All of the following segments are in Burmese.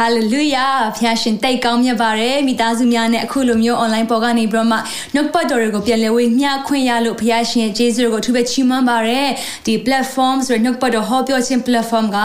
Hallelujah ဖျာရှင်တိတ်ကောင်းမြတ်ပါတယ်မိသားစုများနဲ့အခုလိုမျိုး online ပေါ်ကနေပြီးတော့မှနှုတ်ပတ်တော်တွေကိုပြန်လည်ဝေမျှခွင့်ရလို့ဖျာရှင်ရဲ့ကျေးဇူးကိုအထူးပဲချီးမွမ်းပါတယ်ဒီ platform ဆိုတဲ့နှုတ်ပတ်တော်ဟောပြောခြင်း platform က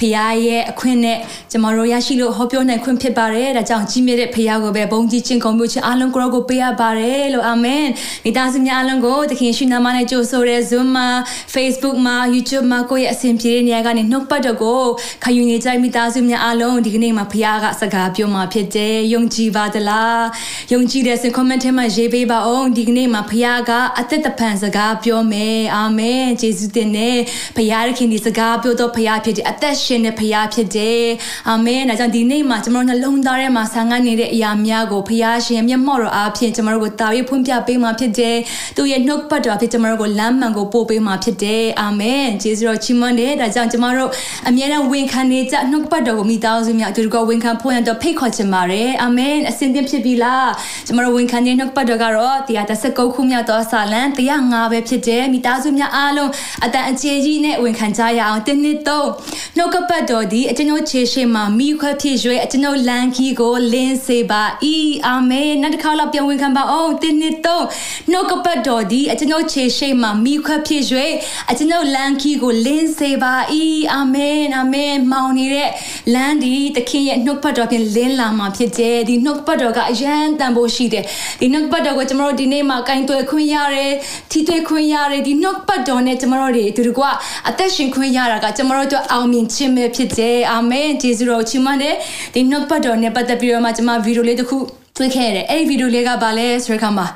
ဖျာရဲ့အခွင့်နဲ့ကျမတို့ရရှိလို့ဟောပြောနိုင်ခွင့်ဖြစ်ပါတယ်ဒါကြောင့်ကြီးမြတ်တဲ့ဖျာကိုပဲဘုန်းကြီးချင်းကုန်မျိုးချင်းအားလုံးကိုကိုပေးရပါတယ်လို့အာမင်မိသားစုများအားလုံးကိုသခင်ရှင်နာမနဲ့ကြိုဆိုရဲ Zoom မှာ Facebook မှာ YouTube မှာကိုယ့်ရဲ့အစဉ်ပြေတဲ့နေရာကနေနှုတ်ပတ်တော်ကိုခယူနေကြမိသားစုများအားလုံးဒီကနေ့မှာဖခင်ကစကားပြောမှာဖြစ်တယ်ယုံကြည်ပါသလားယုံကြည်တဲ့စင် comment ထဲမှာရေးပေးပါအောင်ဒီကနေ့မှာဖခင်ကအသက်တပံစကားပြောမယ်အာမင်ယေရှုတင်နဲ့ဖခင်ခင်ဒီစကားပြောတော့ဖခင်ဖြစ်တယ်အသက်ရှင်တဲ့ဖခင်ဖြစ်တယ်အာမင်ဒါကြောင့်ဒီနေ့မှာကျွန်တော်နှလုံးသားထဲမှာဆာငတ်နေတဲ့အရာများကိုဖခင်ရှင်မျက်မှောက်တော်အားဖြင့်ကျွန်တော်တို့ကိုတာပြီးဖွင့်ပြပေးမှာဖြစ်တယ်သူရဲ့နှုတ်ပတ်တော်ဖြစ်ကျွန်တော်တို့ကိုလမ်းမှန်ကိုပို့ပေးမှာဖြစ်တယ်အာမင်ယေရှုတော်ချီးမွမ်းတယ်ဒါကြောင့်ကျွန်တော်တို့အမြဲတမ်းဝန်ခံနေကြနှုတ်ပတ်တော်ကိုမိသားစုများအတူတူဝန်ခံဖို့ရတော့ဖိတ်ခေါ်ချင်ပါတယ်အာမင်အစဉ်သင့်ဖြစ်ပြီလားကျမတို့ဝန်ခံခြင်းနှုတ်ပတ်တော်ကတော့တရား19ခုမြောက်သောစာလံ105ပဲဖြစ်တယ်မိသားစုများအားလုံးအတန်အခြေကြီးနဲ့ဝန်ခံကြရအောင်တင်းနှစ်သုံးနှုတ်ကပတ်တော်ဒီအကျွန်ုပ်ခြေရှိမှမိခွက်ဖြစ်ရွေးအကျွန်ုပ်လန်ခီကိုလင်းစေပါဤအာမင်နောက်တစ်ခါလောက်ပြန်ဝန်ခံပါအောင်တင်းနှစ်သုံးနှုတ်ကပတ်တော်ဒီအကျွန်ုပ်ခြေရှိမှမိခွက်ဖြစ်ရွေးအကျွန်ုပ်လန်ခီကိုလင်းစေပါဤအာမင်အာမင်မောင်နေတဲ့လမ်းဒီသခင်ရဲ့နှုတ်ပတ်တော်ဖြင့်လင်းလာမှာဖြစ်တယ်ဒီနှုတ်ပတ်တော်ကအယံတန်ဖို့ရှိတယ်ဒီနှုတ်ပတ်တော်ကိုကျွန်တော်တို့ဒီနေ့မှာကင်သွဲခွင့်ရတယ်ထီသွဲခွင့်ရတယ်ဒီနှုတ်ပတ်တော်နဲ့ကျွန်တော်တို့ဒီတကွာအသက်ရှင်ခွင့်ရတာကကျွန်တော်တို့အောင်မြင်ခြင်းပဲဖြစ်တယ်အာမင်ဂျေဇုတော်ချီးမွမ်းတယ်ဒီနှုတ်ပတ်တော်နဲ့ပတ်သက်ပြီးတော့မှကျွန်မဗီဒီယိုလေးတစ်ခုတွေ့ခဲ့ရတယ်အဲ့ဒီဗီဒီယိုလေးကဘာလဲဆိုတဲ့အခါမှာ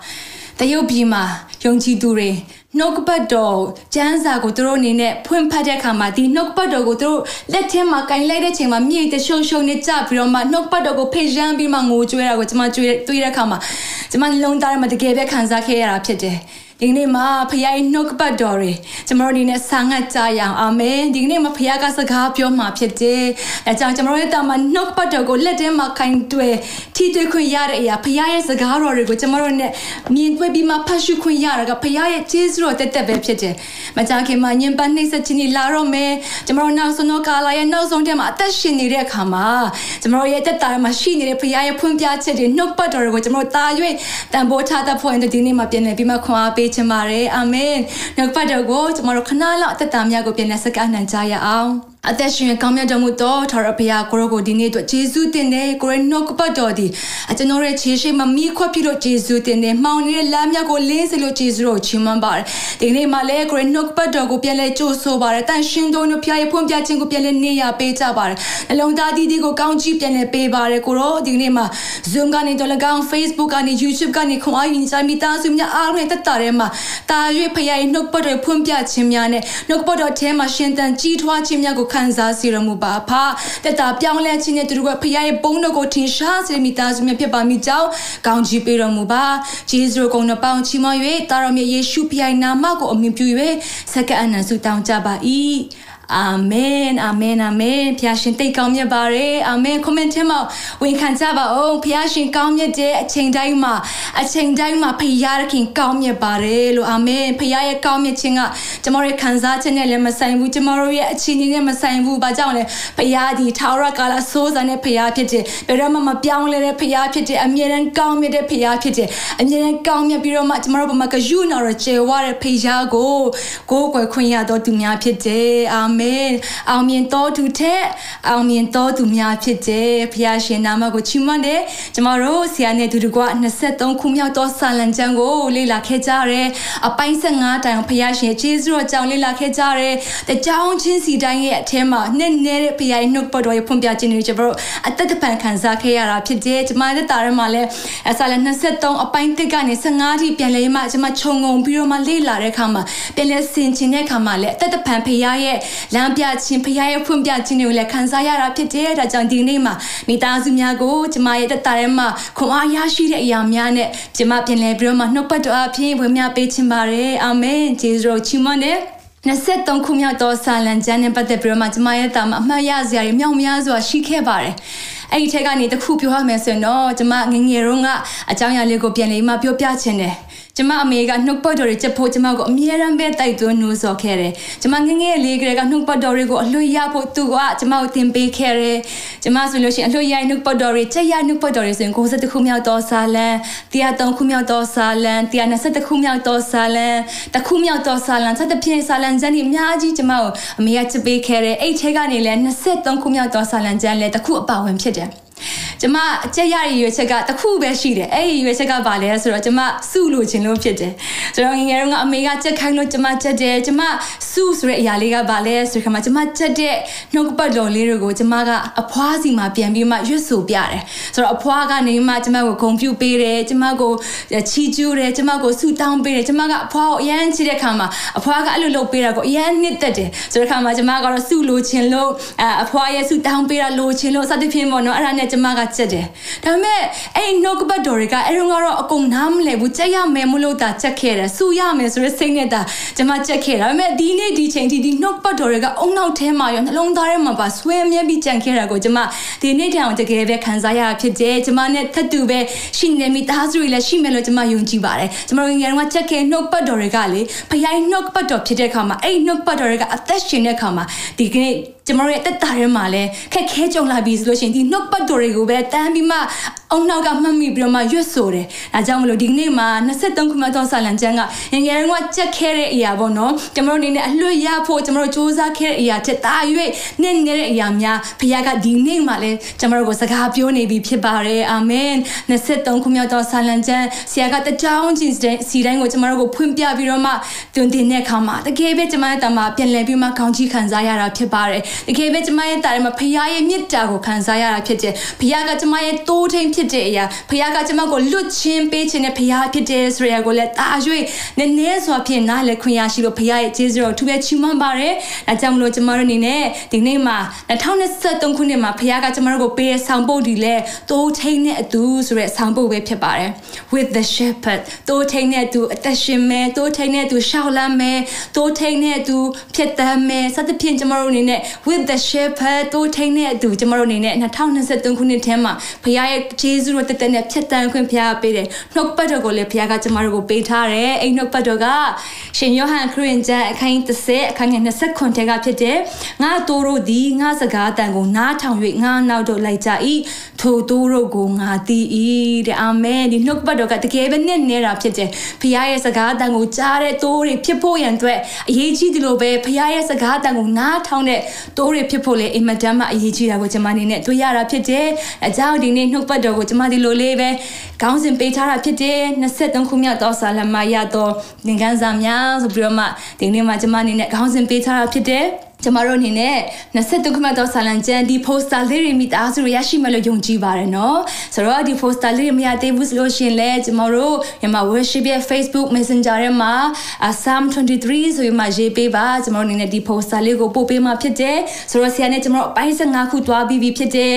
တရုတ်ပြည်မှာယုံကြည်သူတွေ နှုတ်ပတ်တော်ကျမ်းစာကိုသူတို့အနေနဲ့ဖွင့်ဖတ်တဲ့အခါမှာဒီနှုတ်ပတ်တော်ကိုသူတို့လက်ထဲမှာကင်လိုက်တဲ့ချိန်မှာမြေတရှုံရှုံနဲ့ကြပြီးတော့မှနှုတ်ပတ်တော်ကိုဖိတ်ရမ်းပြီးမှငိုကြွေးတာကိုကျွန်မကြွေးတွေ့တဲ့အခါမှာကျွန်မလုံးသားထဲမှာတကယ်ပဲခံစားခဲ့ရတာဖြစ်တယ်။ ဒီနေ့မှာဖခင်ရဲ့နှုတ်ကပတ်တော်တွေကျွန်တော်တို့ဒီနေ့ဆာငတ်ကြရအောင်အာမင်ဒီနေ့မှာဖခင်ကစကားပြောမှာဖြစ်တယ်အဲကြောင့်ကျွန်တော်တို့ရဲ့တာမှာနှုတ်ကပတ်တော်ကိုလက်ထဲမှာခိုင်တွေ့ထိတွေ့ခွင့်ရတဲ့အရာဖခင်ရဲ့စကားတော်တွေကိုကျွန်တော်တို့နဲ့မြင်တွေ့ပြီးမှဖတ်ရှုခွင့်ရတာကဖခင်ရဲ့ကျေးဇူးတော်တက်တက်ပဲဖြစ်တယ်မကြခင်မှာညင်ပန်းနှိမ့်ဆက်ခြင်းကြီးလာတော့မယ်ကျွန်တော်တို့နောက်ဆုံးတော့ကာလာရဲ့နောက်ဆုံးတဲ့မှာအသက်ရှင်နေတဲ့အခါမှာကျွန်တော်ရဲ့တက်တာမှာရှိနေတဲ့ဖခင်ရဲ့ဖွင့်ပြချက်တွေနှုတ်ပတ်တော်တွေကိုကျွန်တော်တာ၍တန်ဖိုးထားတတ်ဖို့ဒီနေ့မှာပြင်နေပြီးမှခွန်အားပေးချင်ပါတယ်အာမင်နောက်ပတ်တော်ကိုကျွန်တော်တို့ခဏလောက်အသက်တာများကိုပြင်နေစကားနှံကြရအောင် အသက်ရှင်ကောင်းမြတ်တော်မူသောထာဝရဘုရားကိုရောကိုဒီနေ့အတွက်ယေရှုတင်တယ်ကိုရနှုတ်ကပတ်တော်ဒီအကျွန်တော်ရဲ့ခြေရှိမမိခွက်ပြလို့ယေရှုတင်တယ်မှောင်နေတဲ့လမ်းမြတ်ကိုလင်းစေလို့ယေရှုတော်ချီးမွမ်းပါတယ်ဒီနေ့မှလည်းကိုရနှုတ်ကပတ်တော်ကိုပြန်လဲကြိုးဆိုပါတယ်တန်ရှင်တော်တို့ဘုရားရဲ့ဖွင့်ပြခြင်းကိုပြန်လဲနေရပေးကြပါတယ်အလုံးသားဒီဒီကိုကောင်းချီးပြန်လဲပေးပါတယ်ကိုရောဒီနေ့မှ Zoom ကနေတော့၎င်း Facebook ကနေ YouTube ကနေခွန်အားယူနေကြမိသားစုများအားလုံးတက်တာထဲမှာတာ၍ဖခင်ရဲ့နှုတ်ပတ်တော်ဖွင့်ပြခြင်းများနဲ့နှုတ်ပတ်တော်ထဲမှာရှင်သန်ကြီးထွားခြင်းများကိုခံစားစေရမှုပါဖတက်တာပြောင်းလဲခြင်းနဲ့သူတို့ကဖခင်ရဲ့ဘုန်းတော်ကိုထင်ရှားစေမိသားစုများဖြစ်ပါမိကြောင်းကောင်းချီးပေးတော်မူပါဂျေဇုကုံနှပေါင်းချီးမွမ်း၍တာတော်မြတ်ယေရှုဖခင်နာမကိုအမြင်ပြု၍စက္ကအနန္ဆုတောင်းကြပါ၏ အာမင်အာမင်အာမင်ဖျာရှင်တိတ်ကောင်းမြတ်ပါတယ်အာမင်ကွန်မန့်ထဲမှာဝင်ခံကြပါအောင်ဖျာရှင်ကောင်းမြတ်တဲ့အချိန်တိုင်းမှာအချိန်တိုင်းမှာဖျားခင်ကောင်းမြတ်ပါတယ်လို့အာမင်ဖျားရဲ့ကောင်းမြတ်ခြင်းကကျမတို့ရဲ့ခံစားချက်နဲ့လည်းမဆိုင်ဘူးကျမတို့ရဲ့အခြေအနေနဲ့မဆိုင်ဘူးဘာကြောင့်လဲဖျားဒီထာဝရကာလစိုးစံတဲ့ဖျားဖြစ်တယ်ဘယ်တော့မှမပြောင်းလဲတဲ့ဖျားဖြစ်တယ်အမြဲတမ်းကောင်းမြတ်တဲ့ဖျားဖြစ်တယ်အမြဲတမ်းကောင်းမြတ်ပြီးတော့မှကျမတို့ဘမကယူနော်ရကျေဝတဲ့ဖျားကိုကိုယ်ကွယ်ခွင့်ရတော့သူများဖြစ်တယ်အာမင်အောင်မြင်တော်သူထက်အောင်မြင်တော်သူများဖြစ်တယ်ဖျားရှင်နာမကိုချီးမွမ်းတယ်ကျမတို့ဆရာနဲ့တူတူက23ခုမြောက်သောစာလံကျမ်းကိုလေ့လာခဲ့ကြရတယ်အပိုင်း15တိုင်ဖျားရှင်ကျေးဇူးတော်ကြောင့်လေ့လာခဲ့ကြရတယ်တကြောင်ချင်းစီတိုင်းရဲ့အထဲမှာနဲ့နေတဲ့ဖျားရဲ့နှုတ်ပတ်တော်ရဲ့ဖွင့်ပြခြင်းတွေကျမတို့အသက်တပံခံစားခဲ့ရတာဖြစ်တယ်ကျမတို့တာရမှာလဲစာလံ23အပိုင်း1ကနေ15ထိပြန်လဲမှကျမခြုံငုံပြီးတော့မှလေ့လာတဲ့အခါမှာပြန်လဲဆင်ခြင်တဲ့အခါမှာလဲအသက်တပံဖျားရဲ့လမ်းပြခြင်းဖခင်ရဲ့ဖွင့်ပြခြင်းတွေကိုလည်းခံစားရတာဖြစ်တယ်ဒါကြောင့်ဒီနေ့မှာမိသားစုများကိုကျမရဲ့တက်တာထဲမှာခွန်အားရရှိတဲ့အရာများနဲ့ကျမပြန်လဲပြီးတော့မှနှုတ်ပတ်တော်အဖြစ်ဝင်မြပေးခြင်းပါတယ်အာမင်ဂျေဇုတော်ချီးမွမ်းတယ်23ခုမြောက်သောဆာလံကျမ်းနဲ့ပတ်သက်ပြီးတော့မှကျမရဲ့တာမှာအမှတ်ရစရာတွေမြောက်များစွာရှိခဲ့ပါတယ်။အဲ့ဒီထက်ကနေတစ်ခုပြောရမယ်ဆိုရင်တော့ကျမငငယ်တုန်းကအကြောင်းအရာလေးကိုပြန်လေးမှပြောပြချင်တယ်။ ကျမအမေကနှုတ်ပတ်တော်တွေချက်ဖို့ကျမကိုအမြဲတမ်းပဲတိုက်သွင်းနှိုးဆော်ခဲ့တယ်။ကျမငငယ်လေးကလေးကနှုတ်ပတ်တော်တွေကိုအလွတ်ရဖို့သူကကျမကိုသင်ပေးခဲ့တယ်။ကျမဆိုလို့ရှိရင်အလွတ်ရနှုတ်ပတ်တော်တွေချက်ရနှုတ်ပတ်တော်တွေဆိုရင်90ခုမြောက်သောစာလံ103ခုမြောက်သောစာလံ120ခုမြောက်သောစာလံတခုမြောက်သောစာလံဆက်တဲ့ဖြင့်စာလံကျမ်းတွေအများကြီးကျမကိုအမေကချက်ပေးခဲ့တယ်။အဲ့ထဲကနေလည်း23ခုမြောက်သောစာလံကျမ်းလည်းတခုအပါဝင်ဖြစ်တယ်။ ကျမအကျက်ရရဲ့ရွေးချက်ကတခုပဲရှိတယ်အဲ့ဒီရွေးချက်ကဘာလဲဆိုတော့ကျမစုလို့ခြင်းလို့ဖြစ်တယ်ဆိုတော့ငငယ်တုန်းကအမေကချက်ခိုင်းလို့ကျမချက်တယ်ကျမစုဆိုတဲ့အရာလေးကဘာလဲဆိုတဲ့ခါမှာကျမချက်တဲ့နှုတ်ပတ်တော်လေးတွေကိုကျမကအဖွားစီမှာပြန်ပြီးမှရွတ်ဆိုပြတယ်ဆိုတော့အဖွားကနေမှကျမကိုဂုံပြူပေးတယ်ကျမကိုချီကျူးတယ်ကျမကိုဆူတောင်းပေးတယ်ကျမကအဖွားကိုအရန်ချစ်တဲ့ခါမှာအဖွားကအဲ့လိုလုပ်ပေးတာကိုအရန်နှစ်သက်တယ်ဆိုတဲ့ခါမှာကျမကတော့စုလို့ခြင်းလို့အဖွားရဲ့ဆူတောင်းပေးတာလို့ခြင်းလို့စသဖြင့်ပေါ့နော်အဲ့ဒါနဲ့ကျမကချက်တယ်ဒါပေမဲ့အဲ့နှုတ်ကပတ်တော်တွေကအဲ့တော့ကတော့အကုန်နားမလဲဘူးကြက်ရမယ်မလို့တာချက်ခဲ့တယ်စူရမယ်ဆိုတဲ့စိတ်နဲ့တာကျွန်မချက်ခဲ့တာဒါပေမဲ့ဒီနေ့ဒီချိန်ထိဒီနှုတ်ပတ်တော်တွေကအုံနောက်ထဲမှာရောနှလုံးသားထဲမှာပါဆွဲမြဲပြီးကြံခဲ့တာကိုကျွန်မဒီနေ့တောင်တကယ်ပဲခံစားရဖြစ်တယ်ကျွန်မနဲ့ထပ်တူပဲရှိနေမိသားစုတွေလည်းရှိမယ်လို့ကျွန်မယုံကြည်ပါတယ်ကျွန်တော်ငယ်ငယ်ကချက်ခဲ့နှုတ်ပတ်တော်တွေကလေဖခင်နှုတ်ပတ်တော်ဖြစ်တဲ့အခါမှာအဲ့နှုတ်ပတ်တော်တွေကအသက်ရှင်တဲ့အခါမှာဒီကနေ့ကျမတို့ရဲ့တက်တာထဲမှာလည်းခက်ခဲကြုံလာပြီဆိုလို့ရှိရင်ဒီနှုတ်ပတ်တော်တွေကိုပဲတန်းပြီးမှအုံနောက်ကမှတ်မိပြီးတော့မှရွတ်ဆိုတယ်။ဒါကြောင့်မလို့ဒီနေ့မှာ23ခုမှသောဆာလံကျမ်းကငငယ်တုန်းကကြက်ခဲတဲ့အရာပေါ့နော်။ကျမတို့အနေနဲ့အလွတ်ရဖို့ကျမတို့စူးစမ်းခဲ့တဲ့အရာချက်တာ၍နဲ့နေတဲ့အရာများဘုရားကဒီနေ့မှာလည်းကျမတို့ကိုစကားပြောနေပြီဖြစ်ပါတယ်။အာမင်။23ခုမြောက်သောဆာလံကျမ်းဆရာကတကြောင်ချင်းစီတိုင်းကိုကျမတို့ကိုဖွင့်ပြပြီးတော့မှတွင်တင်တဲ့အခါမှာတကယ်ပဲကျမရဲ့တမပြန်လည်ပြီးမှကောင်းချီးခံစားရတာဖြစ်ပါတယ်။တကယ်ပဲကျမရဲ့တာထဲမှာဖခင်ရဲ့မြတ်တာကိုခံစားရတာဖြစ်တယ်။ဖခင်ကကျမရဲ့တိုးထိန်ဖြစ်တဲ့အရာဖခင်ကကျမကိုလွတ်ချင်းပေးခြင်းနဲ့ဖခင်ဖြစ်တယ်ဆိုရကိုလည်းတာ၍နည်းနည်းစွာဖြင့်နားလည်ခွင့်ရရှိလို့ဖခင်ရဲ့ကျေးဇူးတော်ထူးပဲချီးမွမ်းပါတယ်။အဲကြောင့်မလို့ကျမတို့အနေနဲ့ဒီနေ့မှာ2023ခုနှစ်မှာဖခင်ကကျမတို့ကိုပေးတဲ့ဆောင်ပုဒ်ဒီလဲတိုးထိန်တဲ့အတူဆိုတဲ့ဆောင်ပုဒ်ပဲဖြစ်ပါတယ်။ with the shepherd တိုးထိန်တဲ့အတူအသက်ရှင်မယ်တိုးထိန်တဲ့အတူရှောက်လန်းမယ်တိုးထိန်တဲ့အတူဖြစ်တမ်းမယ်စသဖြင့်ကျမတို့အနေနဲ့ with the shepherd တိုးထိန်တဲ့အတူကျမတို့အနေနဲ့2023ခုနှစ်ထဲမှာဖခင်ရဲ့ဂျေဇုတော်တက်တက်နဲ့ဖြတ်တန်းခွင့်ဖခင်ပေးတယ်နှုတ်ပတ်တော်ကိုလည်းဖခင်ကကျမတို့ကိုပေးထားတယ်အဲ့နှုတ်ပတ်တော်ကရှင်ယောဟန်ခရစ်ယာန်ကျမ်းအခန်း30အခန်းငယ်29ထဲကဖြစ်တယ်ငါတိုးတို့သည်ငါစကားတန်ကိုနားထောင်၍ငါနောက်တော့လိုက်ကြ၏ထိုတိုးတို့ကိုငါသိ၏တဲ့အာမင်ဒီနှုတ်ပတ်တော်ကတကယ်ပဲနဲ့နေတာဖြစ်တယ်ဖခင်ရဲ့စကားတန်ကိုကြားတဲ့တိုးတွေဖြစ်ဖို့ရန်အတွက်အရေးကြီးတယ်လို့ပဲဖခင်ရဲ့စကားတန်ကိုနားထောင်တဲ့တိုးတွေဖြစ်ဖို့လေအင်မတန်မှအရေးကြီးတာကိုကျွန်မအနေနဲ့တွေ့ရတာဖြစ်တယ်အကြောင်းဒီနေ့နှုတ်ပတ်တော်ကိုကျွန်မဒီလိုလေးပဲခေါင်းစဉ်ပေးထားတာဖြစ်တယ်23ခုမြောက်သောဆာလမရတော့သင်ခန်းစာများဆိုပြီးတော့မှဒီနေ့မှာကျွန်မအနေနဲ့ခေါင်းစဉ်ပေးထားတာဖြစ်တယ် ကျမတို့အနေနဲ့23ခုမှသောဆာလန်ကျန်ဒီ poster လေးတွေမိသားစုရရှိမယ်လို့ယုံကြည်ပါတယ်နော်ဆိုတော့ဒီ poster လေးတွေမရသေးဘူးဆိုလို့ရှင်လဲကျမတို့မြန်မာ worship ရဲ့ Facebook Messenger ထဲမှာ Psalm 23ဆိုပြီးမှရေးပေးပါကျမတို့အနေနဲ့ဒီ poster လေးကိုပို့ပေးမှဖြစ်တယ်ဆိုတော့ဆရာနဲ့ကျမတို့အပိုင်း15ခုသွားပြီးပြီဖြစ်တယ်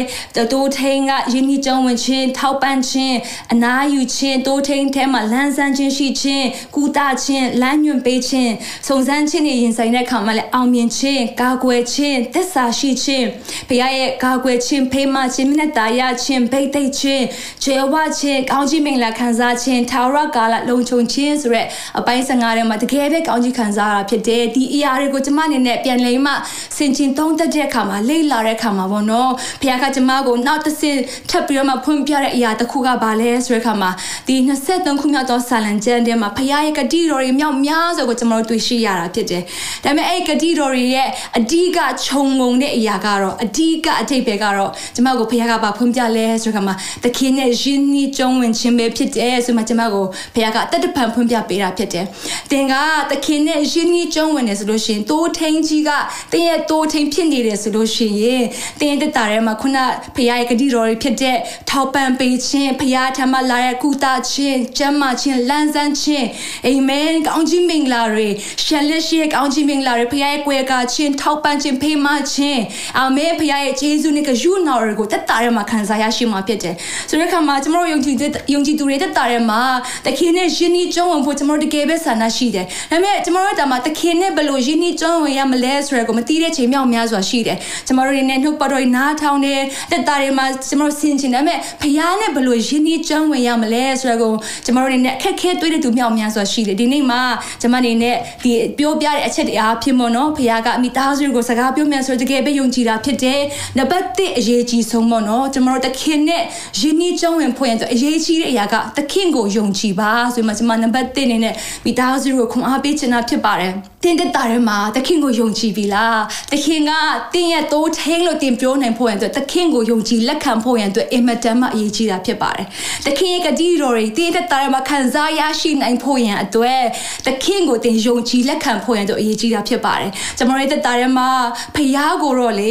တိုးထိန်ကယင်းဒီကျောင်းဝင်ခြင်းထောက်ပံ့ခြင်းအနားယူခြင်းတိုးထိန်ထဲမှာလန်းဆန်းခြင်းရှိခြင်းကုသခြင်းလမ်းညွှန်ပေးခြင်းစုံစမ်းခြင်းတွေရင်ဆိုင်တဲ့အခါမှာလည်းအောင်မြင်ခြင်းကာကွယ်ခြင်းသစ္စာရှိခြင်းဘုရားရဲ့ကာကွယ်ခြင်းဖေးမခြင်းမြတ်တာရခြင်းဗိတ်သိက်ခြင်းခြေဝခြင်းကောင်းကြီးမင်္ဂလာခံစားခြင်းထာဝရကာလလုံခြုံခြင်းဆိုရက်အပိုင်း15ထဲမှာတကယ်ပဲကောင်းကြီးခံစားရတာဖြစ်တယ်ဒီအရာတွေကိုကျမအနေနဲ့ပြန်လိမ့်မှဆင်ခြင်သုံးသက်တဲ့အခါမှာလေ့လာတဲ့အခါမှာပေါ့နော်ဘုရားကကျမကိုနောက်တစ်ဆင့်ထပ်ပြီးတော့မှဖွင့်ပြတဲ့အရာတစ်ခုကဘာလဲဆိုတဲ့အခါမှာဒီ23ခုမြောက်သောဆာလံကျမ်းထဲမှာဘုရားရဲ့ဂတိတော်တွေမြောက်များစွာကိုကျမတို့တွေ့ရှိရတာဖြစ်တယ်ဒါပေမဲ့အဲ့ဂတိတော်တွေရဲ့အဓိကခြုံငုံတဲ့အရာကတော့အဓိကအထိပ္ပယ်ကတော့ကျမကိုဖခင်ကပါဖွင့်ပြလဲဆိုခါမှာသခင်နဲ့ယဉ်နီးကြုံဝင်ခြင်းပဲဖြစ်တယ်ဆိုမှကျမကိုဖခင်ကတက်တပံဖွင့်ပြပေးတာဖြစ်တယ်။သင်ကသခင်နဲ့ယဉ်နီးကြုံဝင်နေဆိုလို့ရှိရင်တိုးထိန်ကြီးကသင်ရဲ့တိုးထိန်ဖြစ်နေတယ်ဆိုလို့ရှိရင်သင်တက်တာထဲမှာခုနဖခင်ရဲ့ဂတိတော်တွေဖြစ်တဲ့ထောက်ပံ့ပေးခြင်းဖခင်ထံမှလာတဲ့ကုသခြင်းကျမ်းမာခြင်းလန်းဆန်းခြင်းအာမင်ကောင်းကြီးမင်္ဂလာတွေရှယ်လက်ရှိကောင်းကြီးမင်္ဂလာတွေဖခင်ရဲ့ကွယ်ကာခြင်းခြင်းထောက်ပံ့ခြင်းဖေးမခြင်းအာမင်ဖခင်ရဲ့ယေရှုနဲ့ကယူနော်ကိုတက်တာရမှာခံစားရရှိမှာဖြစ်တယ်ဆိုတဲ့အခါမှာကျွန်တော်တို့ယုံကြည်ယုံကြည်သူတွေတက်တာရမှာတခင်နဲ့ယဉ်ဤကျုံးဝင်ဖို့ကျွန်တော်တို့တကယ်ပဲဆန္ဒရှိတယ်ဒါပေမဲ့ကျွန်တော်တို့တာမှာတခင်နဲ့ဘယ်လိုယဉ်ဤကျုံးဝင်ရမလဲဆိုရကိုမသိတဲ့ချိန်မြောက်များစွာရှိတယ်ကျွန်တော်တို့တွေနဲ့နှုတ်ပတ်တော်နားထောင်တယ်တက်တာရမှာကျွန်တော်ဆင်ချင်တယ်ဒါပေမဲ့ဖခင်နဲ့ဘယ်လိုယဉ်ဤကျုံးဝင်ရမလဲဆိုရကိုကျွန်တော်တို့တွေနဲ့အခက်ခဲတွေ့တဲ့သူမြောက်များစွာရှိတယ်ဒီနေ့မှာကျွန်မနေနဲ့ဒီပြောပြတဲ့အချက်တွေအားဖြစ်မနော်ဖခင်ကမိသားစုကိုစကားပြောမြန်ဆိုတကယ်ပဲယုံကြည်တာဖြစ်တယ်နံပါတ်1အရေးကြီးဆုံးပေါ့နော်ကျွန်တော်တို့တခင်နဲ့ယဉ်ဤကျုံးဝင်ဖွင့်ရတော့အရေးကြီးတဲ့အရာကတခင်ကိုယုံကြည်ပါဆိုမှကျွန်မနံပါတ်1အနေနဲ့မိသားစုကိုခွန်အားပေးချင်တာဖြစ်ပါတယ်တင်းတက်တာထဲမှာသခင်ကိုယုံကြည်ပြီလားသခင်ကတင်းရဲ့တိုးထင်းလို့တင်ပြောနိုင်ဖို့ရန်အတွက်သခင်ကိုယုံကြည်လက်ခံဖို့ရန်အတွက်အင်မတန်မှအရေးကြီးတာဖြစ်ပါတယ်သခင်ရဲ့ဂတိတော်တွေတင်းတက်တာထဲမှာခံစားရရှိနိုင်ဖို့ရန်အတွက်သခင်ကိုတင်ယုံကြည်လက်ခံဖို့ရန်အတွက်အရေးကြီးတာဖြစ်ပါတယ်ကျွန်တော်ရဲ့တက်တာထဲမှာဖျားကိုတော့လေ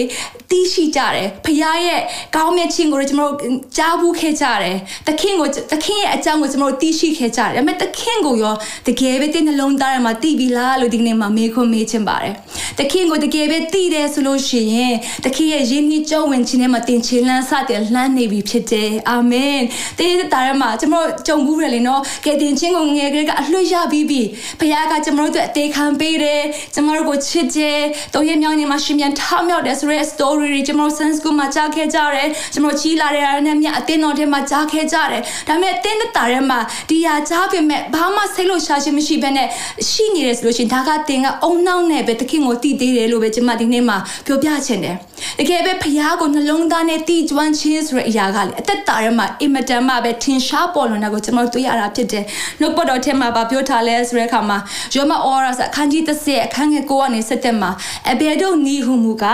တီးရှိကြတယ်ဖခင်ရဲ့ကောင်းမြတ်ခြင်းကိုကျွန်တော်တို့ကြားဘူးခဲ့ကြတယ်သခင်ကိုသခင်ရဲ့အကြောင်းကိုကျွန်တော်တို့တီးရှိခဲ့ကြတယ်ဒါပေမဲ့သခင်ကိုရောတကယ်ပဲတင်းနှလုံးသားထဲမှာတီးပြီလားလို့ဒီနေ့မှာမေးခွန်းမေးချင်ပါတယ်သခင်ကိုတကယ်ပဲတီးတယ်ဆိုလို့ရှိရင်သခင်ရဲ့ယဉ်ကျေးကြုံဝင်ခြင်းထဲမှာတင်ချင်လန်းစတဲ့လှမ်းနေပြီဖြစ်တယ်အာမင်တင်းတာထဲမှာကျွန်တော်ကြုံဘူးရလေနော်ကဲတင်ချင်းကိုငယ်ကလေးကအလွတ်ရပြီးပြီဖခင်ကကျွန်တော်တို့အသေးခံပေးတယ်ကျွန်တော်တို့ကိုချစ်တယ်တော့ရဲ့မြောင်းနေမှာရှင်ပြန်ထားမြောက်တယ်ဆိုရဲ story တွေကျွန်တော် sense ကိုမှကြားခဲ့ကြတယ်ကျွန်တော်ကြီးလာတဲ့အားနဲ့မြအတင်းတော်ထဲမှာကြားခဲ့ကြတယ်ဒါပေမဲ့အတင်းတာထဲမှာဒီဟာကြားပေမဲ့ဘာမှစိတ်လို့ရှာခြင်းမရှိဘဲနဲ့ရှိနေတယ်ဆိုလို့ရှိရင်ဒါကတင်ကအုံနောက်နဲ့ပဲတခင်ကိုတည်သေးတယ်လို့ပဲကျွန်မဒီနေ့မှာပြောပြချင်တယ်တကယ်ပဲဖခင်ကိုနှလုံးသားနဲ့တည်ကျွမ်းခြင်းဆိုတဲ့အရာကလေအသက်တာထဲမှာအင်မတန်မှပဲထင်ရှားပေါ်လွင်တာကိုကျွန်တော်တွေ့ရတာဖြစ်တယ်နှုတ်ပတ်တော်ထဲမှာဗာပြောထားလဲဆိုတဲ့အခါမှာယောမအော်ရာအခန်းကြီး30အခန်းငယ်9ကနေ7မှာအဘယ်တို့နီဟုမူက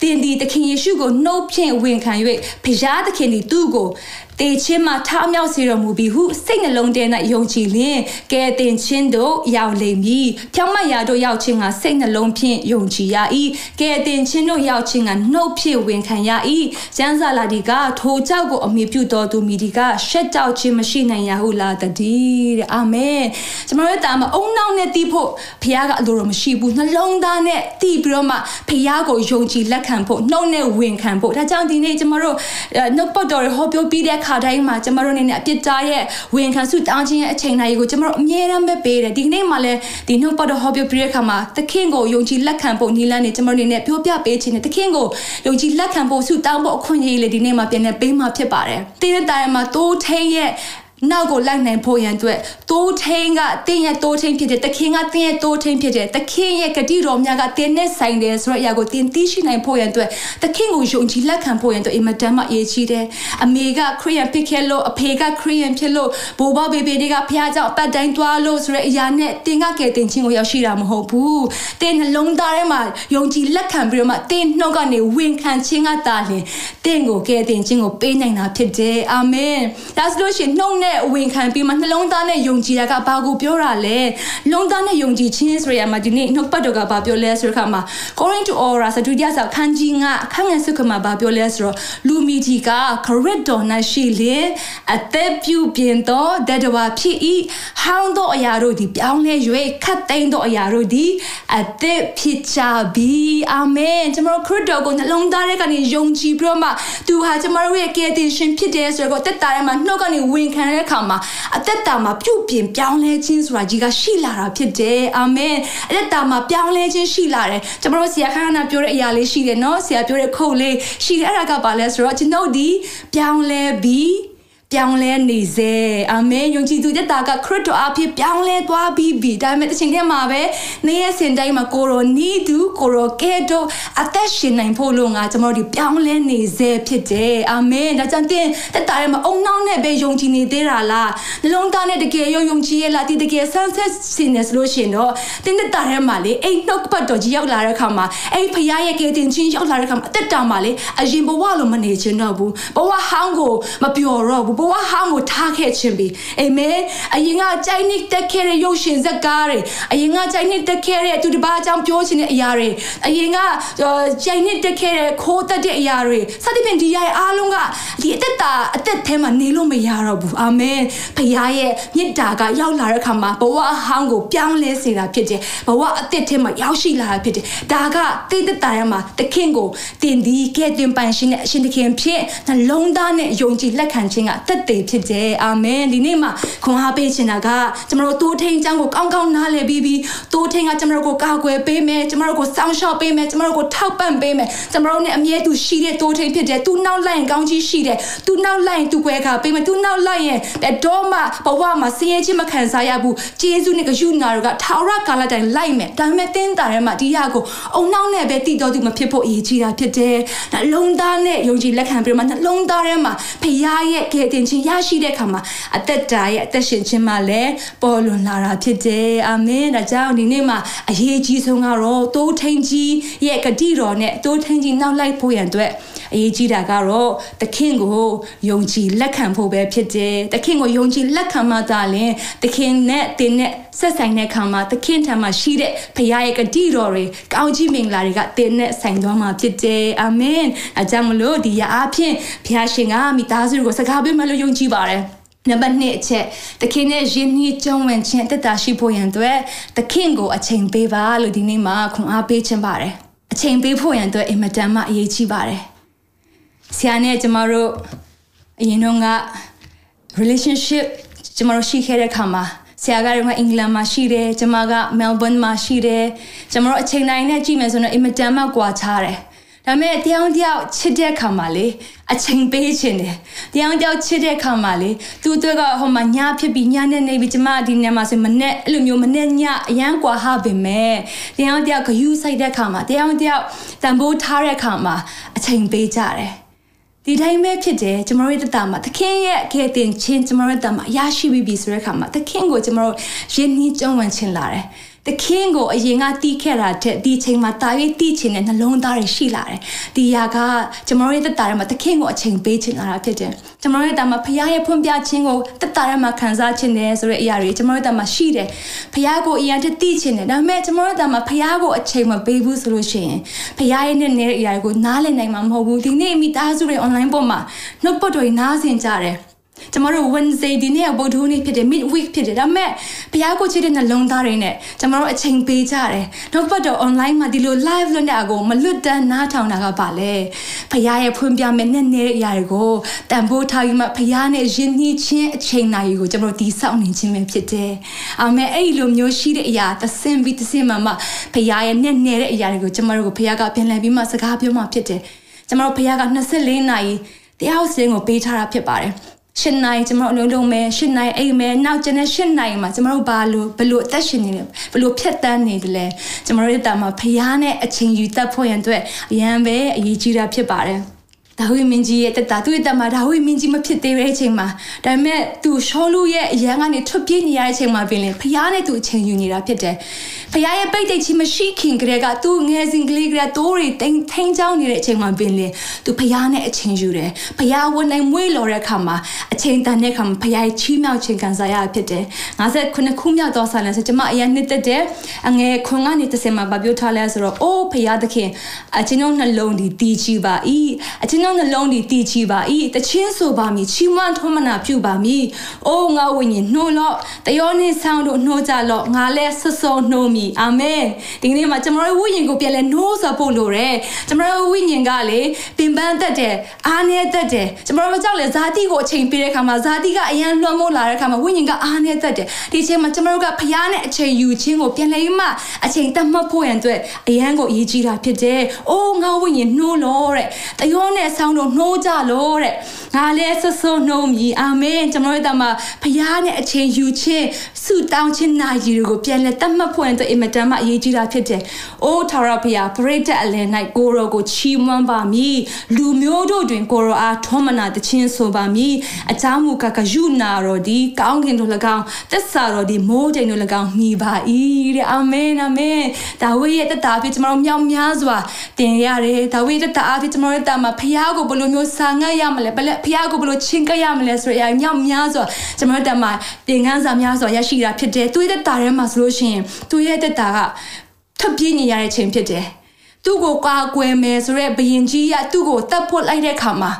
တင်ဒီတခင်ယေရှုကိုနှုတ်ဖြင့်ဝန်ခံ၍ဖခင်သခင်ဒီသူ့ကို တေချင်းမှာထားမြောက်စေတော်မူပြီးဟုစိတ်နှလုံးထဲ၌ယုံကြည်လျင်ကဲတင်ချင်းတို့ရောက်လိမ့်မည်ဖြောင်းမတ်ရာတို့ရောက်ခြင်းကစိတ်နှလုံးဖြင့်ယုံကြည်ရ၏ကဲတင်ချင်းတို့ရောက်ခြင်းကနှုတ်ဖြင့်ဝန်ခံရ၏ကျမ်းစာလာဒီကထိုကြောက်ကိုအမိပြုတော်သူမိဒီကရှက်ကြောက်ခြင်းမရှိနိုင်ရဟုလာတည်းတဲ့အာမင်ကျွန်တော်တို့တာမအုံနောက်နဲ့တီးဖို့ဖခင်ကအလိုတော်မရှိဘူးနှလုံးသားနဲ့တီးပြီးတော့မှဖခင်ကိုယုံကြည်လက်ခံဖို့နှုတ်နဲ့ဝန်ခံဖို့ဒါကြောင့်ဒီနေ့ကျွန်တော်တို့နှုတ်ပတ်တော်ဟောပြောပြီးတဲ့ခါတိုင်းမှာကျမတို့အနေနဲ့အပြစ်သားရဲ့ဝန်ခံစုတောင်းခြင်းရဲ့အချိန်တိုင်းကိုကျမတို့အမြဲတမ်းပဲပေးတယ်ဒီကနေ့မှလည်းဒီနှုတ်ပတ်တော်ဟောပြောပြတဲ့အခါမှာသခင်ကိုယုံကြည်လက်ခံဖို့နီလန်းနေကျမတို့အနေနဲ့ပြောပြပေးခြင်းနဲ့သခင်ကိုယုံကြည်လက်ခံဖို့စုတောင်းဖို့အခွင့်အရေးလေးဒီနေ့မှပြန်နေပေးမှဖြစ်ပါတယ်တင်းတဲ့တိုင်မှာတိုးထိန်ရဲ့ နောက်ကိုလိုက်နိုင်ဖို့ရန်အတွက်သိုးထိန်ကတင်းရဲ့သိုးထိန်ဖြစ်တဲ့တခင်ကတင်းရဲ့သိုးထိန်ဖြစ်တဲ့တခင်ရဲ့ဂတိတော်များကတင်းနဲ့ဆိုင်တယ်ဆိုတဲ့အရာကိုတင်းသိရှိနိုင်ဖို့ရန်အတွက်တခင်ကိုယုံကြည်လက်ခံဖို့ရန်အတွက်အင်မတန်မှအရေးကြီးတယ်။အမေကခရီးယန်ဖြစ်ခဲ့လို့အဖေကခရီးယန်ဖြစ်လို့ဘိုးဘဘေဘေတွေကဖခင်ကြောင့်အပတ်တိုင်းသွားလို့ဆိုတဲ့အရာနဲ့တင်းကကယ်တင်ခြင်းကိုရောက်ရှိတာမဟုတ်ဘူး။တင်းနှလုံးသားထဲမှာယုံကြည်လက်ခံပြီးတော့မှတင်းနှုတ်ကနေဝန်ခံခြင်းကတားလင်တင်းကိုကယ်တင်ခြင်းကိုပေးနိုင်တာဖြစ်တယ်။အာမင်။ဒါဆိုလို့ရှိရင်နှုတ်နဲ့ဝင်ခံပြီးမှနှလုံးသားနဲ့ယုံကြည်တာကဘာကိုပြောတာလဲလုံးသားနဲ့ယုံကြည်ခြင်းဆိုရမှာဒီနေ့နှုတ်ပတ်တော်ကဘာပြောလဲဆိုတဲ့အခါမှာ According to Aura စတူဒီယာစာခန်းကြီးငါခန်းငယ်စုခမှာဘာပြောလဲဆိုတော့လူမီတီက correct တော်၌ရှိလေအသက်ပြုပြင်သောတတဝါဖြစ်၏ဟောင်းသောအရာတို့ဒီပြောင်းလဲ၍ခတ်သိမ်းသောအရာတို့ဒီအသက်ဖြစ်ကြပြီအာမင်ကျွန်တော်ခရစ်တော်ကိုနှလုံးသားထဲကနေယုံကြည်ပြီးတော့မှသူဟာကျွန်တော်ရဲ့ကယ်တင်ရှင်ဖြစ်တယ်ဆိုတော့တက်တာထဲမှာနှုတ်ကနေဝင်ခံတဲ့အခါမှာအသက်တာမှာပြုတ်ပြင်ပြောင်းလဲခြင်းဆိုတာကြီးကရှိလာတာဖြစ်တယ်အာမင်အသက်တာမှာပြောင်းလဲခြင်းရှိလာတယ်ကျွန်တော်တို့ဆရာခါနာပြောတဲ့အရာလေးရှိတယ်နော်ဆရာပြောတဲ့ခုတ်လေးရှိတယ်အဲ့ဒါကဘာလဲဆိုတော့ကျွန်တော်ဒီပြောင်းလဲပြီး ပြောင်းလဲနေစေအာမင်ယုံကြည်သူတက်တာကခရစ်တော်အဖြစ်ပြောင်းလဲသွားပြီးပြီဒါပေမဲ့တစ်ချိန်တည်းမှာပဲနေရစင်တိုင်းမှာကိုရောနီးသူကိုရောကဲတော့အသက်ရှင်နိုင်ဖို့လို့ငါကျွန်တော်တို့ပြောင်းလဲနေစေဖြစ်တယ်အာမင်ဒါကြောင့်တင်တက်တာရဲ့မှာအုံနောက်နဲ့ပဲယုံကြည်နေသေးတာလားနှလုံးသားနဲ့တကယ်ယုံယုံကြည်ရဲ့လားဒီတကယ်ဆန်းဆက်စင်နေလို့ရှင်တော့တင်တက်တာရဲ့မှာလေအိတ်နှုတ်ပတ်တော်ကြီးရောက်လာတဲ့အခါမှာအဲ့ဖရားရဲ့ကယ်တင်ခြင်းရောက်လာတဲ့အခါမှာအသက်တာမှာလေအရင်ဘဝလိုမနေချင်တော့ဘူးဘဝဟောင်းကိုမပျော်တော့ဘူးဘဝဟောင်းကိုထားခဲ့ခြင်းပြီအာမင်အရင်ကကြိုက်နှစ်တက်ခဲ့တဲ့ရုပ်ရှင်ဇာတ်ကားတွေအရင်ကကြိုက်နှစ်တက်ခဲ့တဲ့သူတစ်ပါးအကြောင်းပြောချင်တဲ့အရာတွေအရင်ကကြိုက်နှစ်တက်ခဲ့တဲ့ခိုးတက်တဲ့အရာတွေစသဖြင့်ဒီရရဲ့အားလုံးကဒီအသက်တာအသက်ထဲမှာနေလို့မရတော့ဘူးအာမင်ဖခင်ရဲ့မြစ်တာကရောက်လာတဲ့အခါမှာဘဝအဟောင်းကိုပြောင်းလဲစေတာဖြစ်တယ်ဘဝအသက်ထဲမှာရောက်ရှိလာတာဖြစ်တယ်ဒါကတိတ်သက်တာထဲမှာသခင်ကိုတင်ဒီကဲတင်ပိုင်ရှင်နဲ့အရှင်သခင်ဖြစ်နှလုံးသားနဲ့ယုံကြည်လက်ခံခြင်းကတက်တည်ဖြစ်တယ်အာမင်ဒီနေ့မှာခွန်အားပေးချင်တာကကျွန်တော်တို့တိုးထိန်ချောင်းကိုကောင်းကောင်းနားလည်ပြီးပြီးတိုးထိန်ကကျွန်တော်တို့ကိုကာကွယ်ပေးမယ်ကျွန်တော်တို့ကိုစောင့်ရှောက်ပေးမယ်ကျွန်တော်တို့ကိုထောက်ပံ့ပေးမယ်ကျွန်တော်တို့နဲ့အမြဲတူရှိတဲ့တိုးထိန်ဖြစ်တယ်သူနောက်လိုက်ရင်ကောင်းကြီးရှိတယ်သူနောက်လိုက်ရင်သူကွဲခါပေးမယ်သူနောက်လိုက်ရင်တော့မှဘဝမှာဆင်းရဲခြင်းမခံစားရဘူးဂျေဇုနဲ့ဂယုနာတို့ကထာဝရကာလတိုင်လိုက်မယ်ဒါပေမဲ့တင်းတာထဲမှာဒီရကိုအုံနောက်နဲ့ပဲတည်တော်သူမဖြစ်ဖို့အရေးကြီးတာဖြစ်တယ်နှလုံးသားနဲ့ယုံကြည်လက်ခံပြီးမှနှလုံးသားထဲမှာဖခင်ရဲ့ကယ်တင်ခြင်းရရှိတဲ့အခါမှာအသက်တာရဲ့အသက်ရှင်ခြင်းမှာလည်းပေါ်လွင်လာတာဖြစ်တယ်အာမင်ဒါကြောင့်ဒီနေ့မှာအရေးကြီးဆုံးကတော့တိုးထိန်ကြီးရဲ့ဂတိတော်နဲ့တိုးထိန်ကြီးနောက်လိုက်ဖို့ရန်အတွက်အရေးကြီးတာကတော့သခင်ကိုယုံကြည်လက်ခံဖို့ပဲဖြစ်တယ်သခင်ကိုယုံကြည်လက်ခံမှသာလျှင်သခင်နဲ့တင်နဲ့ ဆက်ဆိုင်တဲ့ခါမှာသခင်ထံမှာရှိတဲ့ဖခင်ရဲ့ဂတိတော်တွေကောင်းကြီးမင်္ဂလာတွေကတင်နဲ့ဆိုင်သွားမှာဖြစ်တယ်အာမင်အကြောင်းမလို့ဒီရအားဖြင့်ဖခင်ရှင်ကမိသားစုကိုစကားပေးမှလို့ယုံကြည်ပါတယ်နံပါတ်2အချက်သခင်ရဲ့ယဉ်နှီးကြုံဝင်ခြင်းတက်တာရှိဖို့ရန်အတွက်သခင်ကိုအချိန်ပေးပါလို့ဒီနေ့မှာခွန်အားပေးခြင်းပါတယ်အချိန်ပေးဖို့ရန်အတွက်အင်မတန်မှအရေးကြီးပါတယ်ဆရာနဲ့ကျမတို့အရင်တော့က relationship ကျမတို့ရှိခဲ့တဲ့ခါမှာ ဆရာကတော့အင်္ဂလန်မှာရှိတယ်ကျမက Melbourne မှာရှိတယ်ကျမတို့အချိန်တိုင်းနဲ့ကြည့်မယ်ဆိုတော့အင်မတန်မှကွာခြားတယ်ဒါပေမဲ့တရားတယောက်ချစ်တဲ့ခါမှာလေအချိန်ပေးခြင်းတယ်တရားတယောက်ချစ်တဲ့ခါမှာလေသူတို့ကဟိုမှာညဖြစ်ပြီးညနဲ့နေပြီးကျမဒီနေ့မှာဆိုမနဲ့အဲ့လိုမျိုးမနဲ့ညအရန်ကွာဟပင်မဲ့တရားတယောက်ဂယူးဆိုင်တဲ့ခါမှာတရားတယောက်တန်ဖိုးထားတဲ့ခါမှာအချိန်ပေးကြတယ် ဒီတိုင်းပဲဖြစ်တယ်ကျမတို့တတမှာသခင်ရဲ့အခဲ့တင်ချင်းကျမတို့တတမှာရရှိပြီးပြီဆိုတဲ့အခါမှာသခင်ကိုကျမတို့ယဉ်နှီးကြုံဝင်ခြင်းလာတယ် တခင်ကိုအရင်ကတီးခဲ့တာတဲ့ဒီချိန်မှာတာ၍တီးချင်တဲ့နှလုံးသားတွေရှိလာတယ်။ဒီຢာကကျွန်တော်ရဲ့တက်တာထဲမှာတခင်ကိုအချိန်ပေးချင်လာတာဖြစ်တယ်။ကျွန်တော်ရဲ့တာမှာဖခင်ရဲ့ဖွင့်ပြခြင်းကိုတက်တာထဲမှာခံစားချင်တယ်ဆိုတဲ့အရာတွေကျွန်တော်ရဲ့တာမှာရှိတယ်။ဖခင်ကိုအရင်တတီးချင်တယ်။ဒါပေမဲ့ကျွန်တော်ရဲ့တာမှာဖခင်ကိုအချိန်မပေးဘူးဆိုလို့ရှိရင်ဖခင်ရဲ့နဲ့နေတဲ့အရာတွေကိုနားလည်နိုင်မှာမဟုတ်ဘူး။ဒီနေ့မိသားစုတွေ online ပေါ်မှာနှုတ်ပတ်တော်နားဆင်ကြတယ်။ ကျမတို့ Wednesday ဒီနေ့ဗုဒ္ဓဟူးနေ့ဖြစ်တယ် mid week ဖြစ်တယ်ဒါပေမဲ့ဘုရားကိုချစ်တဲ့နှလုံးသားတွေနဲ့ကျမတို့အချိန်ပေးကြတယ်နောက်ပတ်တော့ online မှာဒီလို live လွှင့်တဲ့အကိုမလွတ်တမ်းနားထောင်တာကပါလေဘုရားရဲ့ဖွင့်ပြမဲ့နဲ့နေတဲ့အရာတွေကိုတန်ဖိုးထားပြီးမှဘုရားနဲ့ယဉ်နှီးခြင်းအချိန်နာရီကိုကျမတို့ဒီစောင့်နေခြင်းပဲဖြစ်တယ်အာမင်အဲ့ဒီလိုမျိုးရှိတဲ့အရာသစင်ပြီးသစင်မှမှဘုရားရဲ့နဲ့နေတဲ့အရာတွေကိုကျမတို့ကိုဘုရားကပြန်လည်ပြီးမှစကားပြောမှဖြစ်တယ်ကျမတို့ဘုရားက24နာရီတရားစင်ကိုပေးထားတာဖြစ်ပါတယ် ၈နိုင်ကျမတို့အလုံးလုံးမယ်၈နိုင်အိမ်မယ်နောက်ကျန်တဲ့၈နိုင်မှာကျမတို့ဘာလို့ဘလို့အသက်ရှင်နေလဲဘလို့ဖြတ်တန်းနေတယ်လဲကျမတို့ရဲ့တာမှာဖျားနဲ့အချိန်ယူတတ်ဖို့ရန်အတွက်အရန်ပဲအရေးကြီးတာဖြစ်ပါတယ် ဒါဝိမင်းကြီးရဲ့တက်တာသူ့ရဲ့တက်မှာဒါဝိမင်းကြီးမဖြစ်သေးတဲ့အချိန်မှာဒါပေမဲ့သူရှောလူရဲ့အရန်ကနေထွက်ပြေးနေရတဲ့အချိန်မှာပင်လေဖျားနဲ့သူအချိန်ယူနေတာဖြစ်တယ်ဖျားရဲ့ပိတ်တိတ်ချင်းမရှိခင်ကလေးကသူငယ်စဉ်ကလေးကတိုးတွေထိန်ထိန်ချောင်းနေတဲ့အချိန်မှာပင်လေသူဖျားနဲ့အချိန်ယူတယ်ဖျားဝန်နိုင်မွေးလော်တဲ့အခါမှာအချိန်တန်တဲ့အခါမှာဖျားရဲ့ချီးမြှောက်ခြင်းခံစားရဖြစ်တယ်59ခုမြောက်သောဆာလန်ဆိုကျွန်မအရင်နှစ်သက်တဲ့အငယ်ခွန်ကနေတစ်စင်မှာဗပြောထားလဲဆိုတော့အိုးဖျားသခင်အချင်းတို့နှလုံးဒီတီးချပါဤအချင်းတို့နှလုံးဒီတည်ချပါ၏တချင်းဆိုပါမည်ချီးမွမ်းထွန်းမနာပြုပါမည်အိုးငါဝိညာဉ်နှိုးလော့တယောနှင့်ဆောင်းတို့နှိုးကြလော့ငါလည်းဆွဆောနှိုးမည်အာမင်ဒီနေ့မှာကျွန်တော်တို့ဝိညာဉ်ကိုပြန်လဲနှိုးဆော်ဖို့လိုတယ်ကျွန်တော်တို့ဝိညာဉ်ကလေပင်ပန်းတတ်တယ်အားနည်းတတ်တယ်ကျွန်တော်တို့ကြောက်လဲဇာတိကိုအချိန်ပေးတဲ့ခါမှာဇာတိကအရန်လွှမ်းမိုးလာတဲ့ခါမှာဝိညာဉ်ကအားနည်းတတ်တယ်ဒီအချိန်မှာကျွန်တော်တို့ကဖျားနဲ့အချိန်ယူခြင်းကိုပြန်လဲမှအချိန်တတ်မှတ်ဖို့ရန်အတွက်အရန်ကိုအရေးကြီးတာဖြစ်တယ်အိုးငါဝိညာဉ်နှိုးလော့တဲ့တယောနဲ့ဆောင်းတို့နှိုးကြလို့တဲ့ငါလည်းဆွဆွနှုံးမြည်အာမင်ကျွန်တော်တို့တမဖရားနဲ့အချိန်ယူခြင်းဆုတောင်းခြင်းနာရီတွေကိုပြန်လဲတတ်မှတ်ဖွင့်တဲ့အင်မတန်မှအရေးကြီးတာဖြစ်တယ်။အိုးထာဝရဘုရားပရိသတ်အလယ်၌ကိုရောကိုချီးမွမ်းပါမည်။လူမျိုးတို့တွင်ကိုရောအားထောမနာတခြင်းဆိုပါမည်။အချားမူကကယူနာတော်ဒီကောင်းကင်တို့၎င်းသက်စာတော်ဒီမိုးတိမ်တို့၎င်းမိပါ၏တဲ့အာမင်အာမင်။ဒါဝိရဲ့တတအဖြစ်ကျွန်တော်မြောက်များစွာတင်ရတယ်။ဒါဝိတတအဖြစ်ကျွန်တော်တို့တမဖရားကိုဘယ်လိုမျိုးစာငတ်ရမလဲဘယ်ဖရားကိုဘယ်လိုချင်းကပ်ရမလဲဆိုရအမြောက်များစွာကျွန်တော်တို့တမသင်ခန်းစာများစွာရရှိတာဖြစ်တယ်သူရဲ့တက်တာထဲမှာဆိုလို့ရှိရင်သူရဲ့တက်တာကထပ်ပြင်းနေရတဲ့ချိန်ဖြစ်တယ်သူ့ကိုကွာကွယ်မယ်ဆိုရဲဘယင်ကြီးကသူ့ကိုတတ်ဖို့လိုက်တဲ့ခါမှာ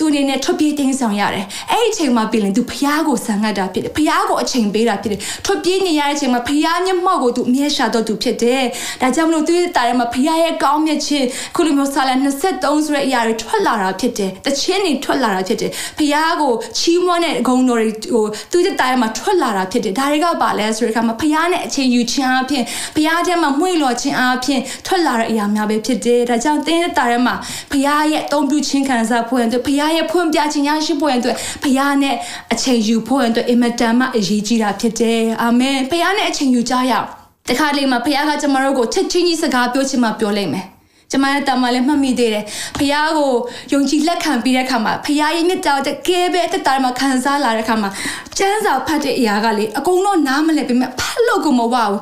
သူအနေနဲ့ထွက်ပြေးတင်းဆောင်ရတယ်အဲ့ဒီအချိန်မှာပြင်ရင်သူဖះကိုဆန်ငတ်တာဖြစ်တယ်ဖះကိုအချိန်ပေးတာဖြစ်တယ်ထွက်ပြေးနေရတဲ့အချိန်မှာဖះမျက်မှောက်ကိုသူအမြဲရှာတော့သူဖြစ်တယ်ဒါကြောင့်မလို့သူရဲ့တာထဲမှာဖះရဲ့ကောင်းမြတ်ခြင်းခုလိုမျိုးဆာလ23ဆိုတဲ့အရာတွေထွက်လာတာဖြစ်တယ်တခြင်းတွေထွက်လာတာဖြစ်တယ်ဖះကိုချီးမွမ်းတဲ့ဂုဏ်တော်တွေဟိုသူရဲ့တာထဲမှာထွက်လာတာဖြစ်တယ်ဒါတွေကပါလဲဆိုတဲ့အခါမှာဖះနဲ့အချိန်ယူခြင်းအပြင်ဖះထဲမှာမှွေလော်ခြင်းအပြင်ထွက်လာတဲ့အရာများပဲဖြစ်တယ်ဒါကြောင့်တင်းရဲ့တာထဲမှာဖះရဲ့အသုံးပြုခြင်းခံစားဖို့အတွက်ဖះရဲ့ဖွင့်ပြခြင်းရရှိဖို့အတွက်ဖခင်နဲ့အချိန်ယူဖို့အတွက်အင်မတန်မှအရေးကြီးတာဖြစ်တယ်အာမင်ဖခင်နဲ့အချိန်ယူကြရအောင်တခါလေမှာဖခင်ကကျမတို့ကိုချက်ချင်းကြီးစကားပြောချင်မှပြောလိုက်မယ် ကျမရဲ့တာမလည်းမှတ်မိသေးတယ်ဖះကိုယုံကြည်လက်ခံပြီးတဲ့အခါမှာဖះရဲ့မြတ်တာတကယ်ပဲအသက်တာမှာခံစားလာတဲ့အခါမှာကျမ်းစာဖတ်တဲ့အရာကလေအကုန်လုံးနားမလည်ပေမဲ့ဖတ်လို့ကိုမဝဘူး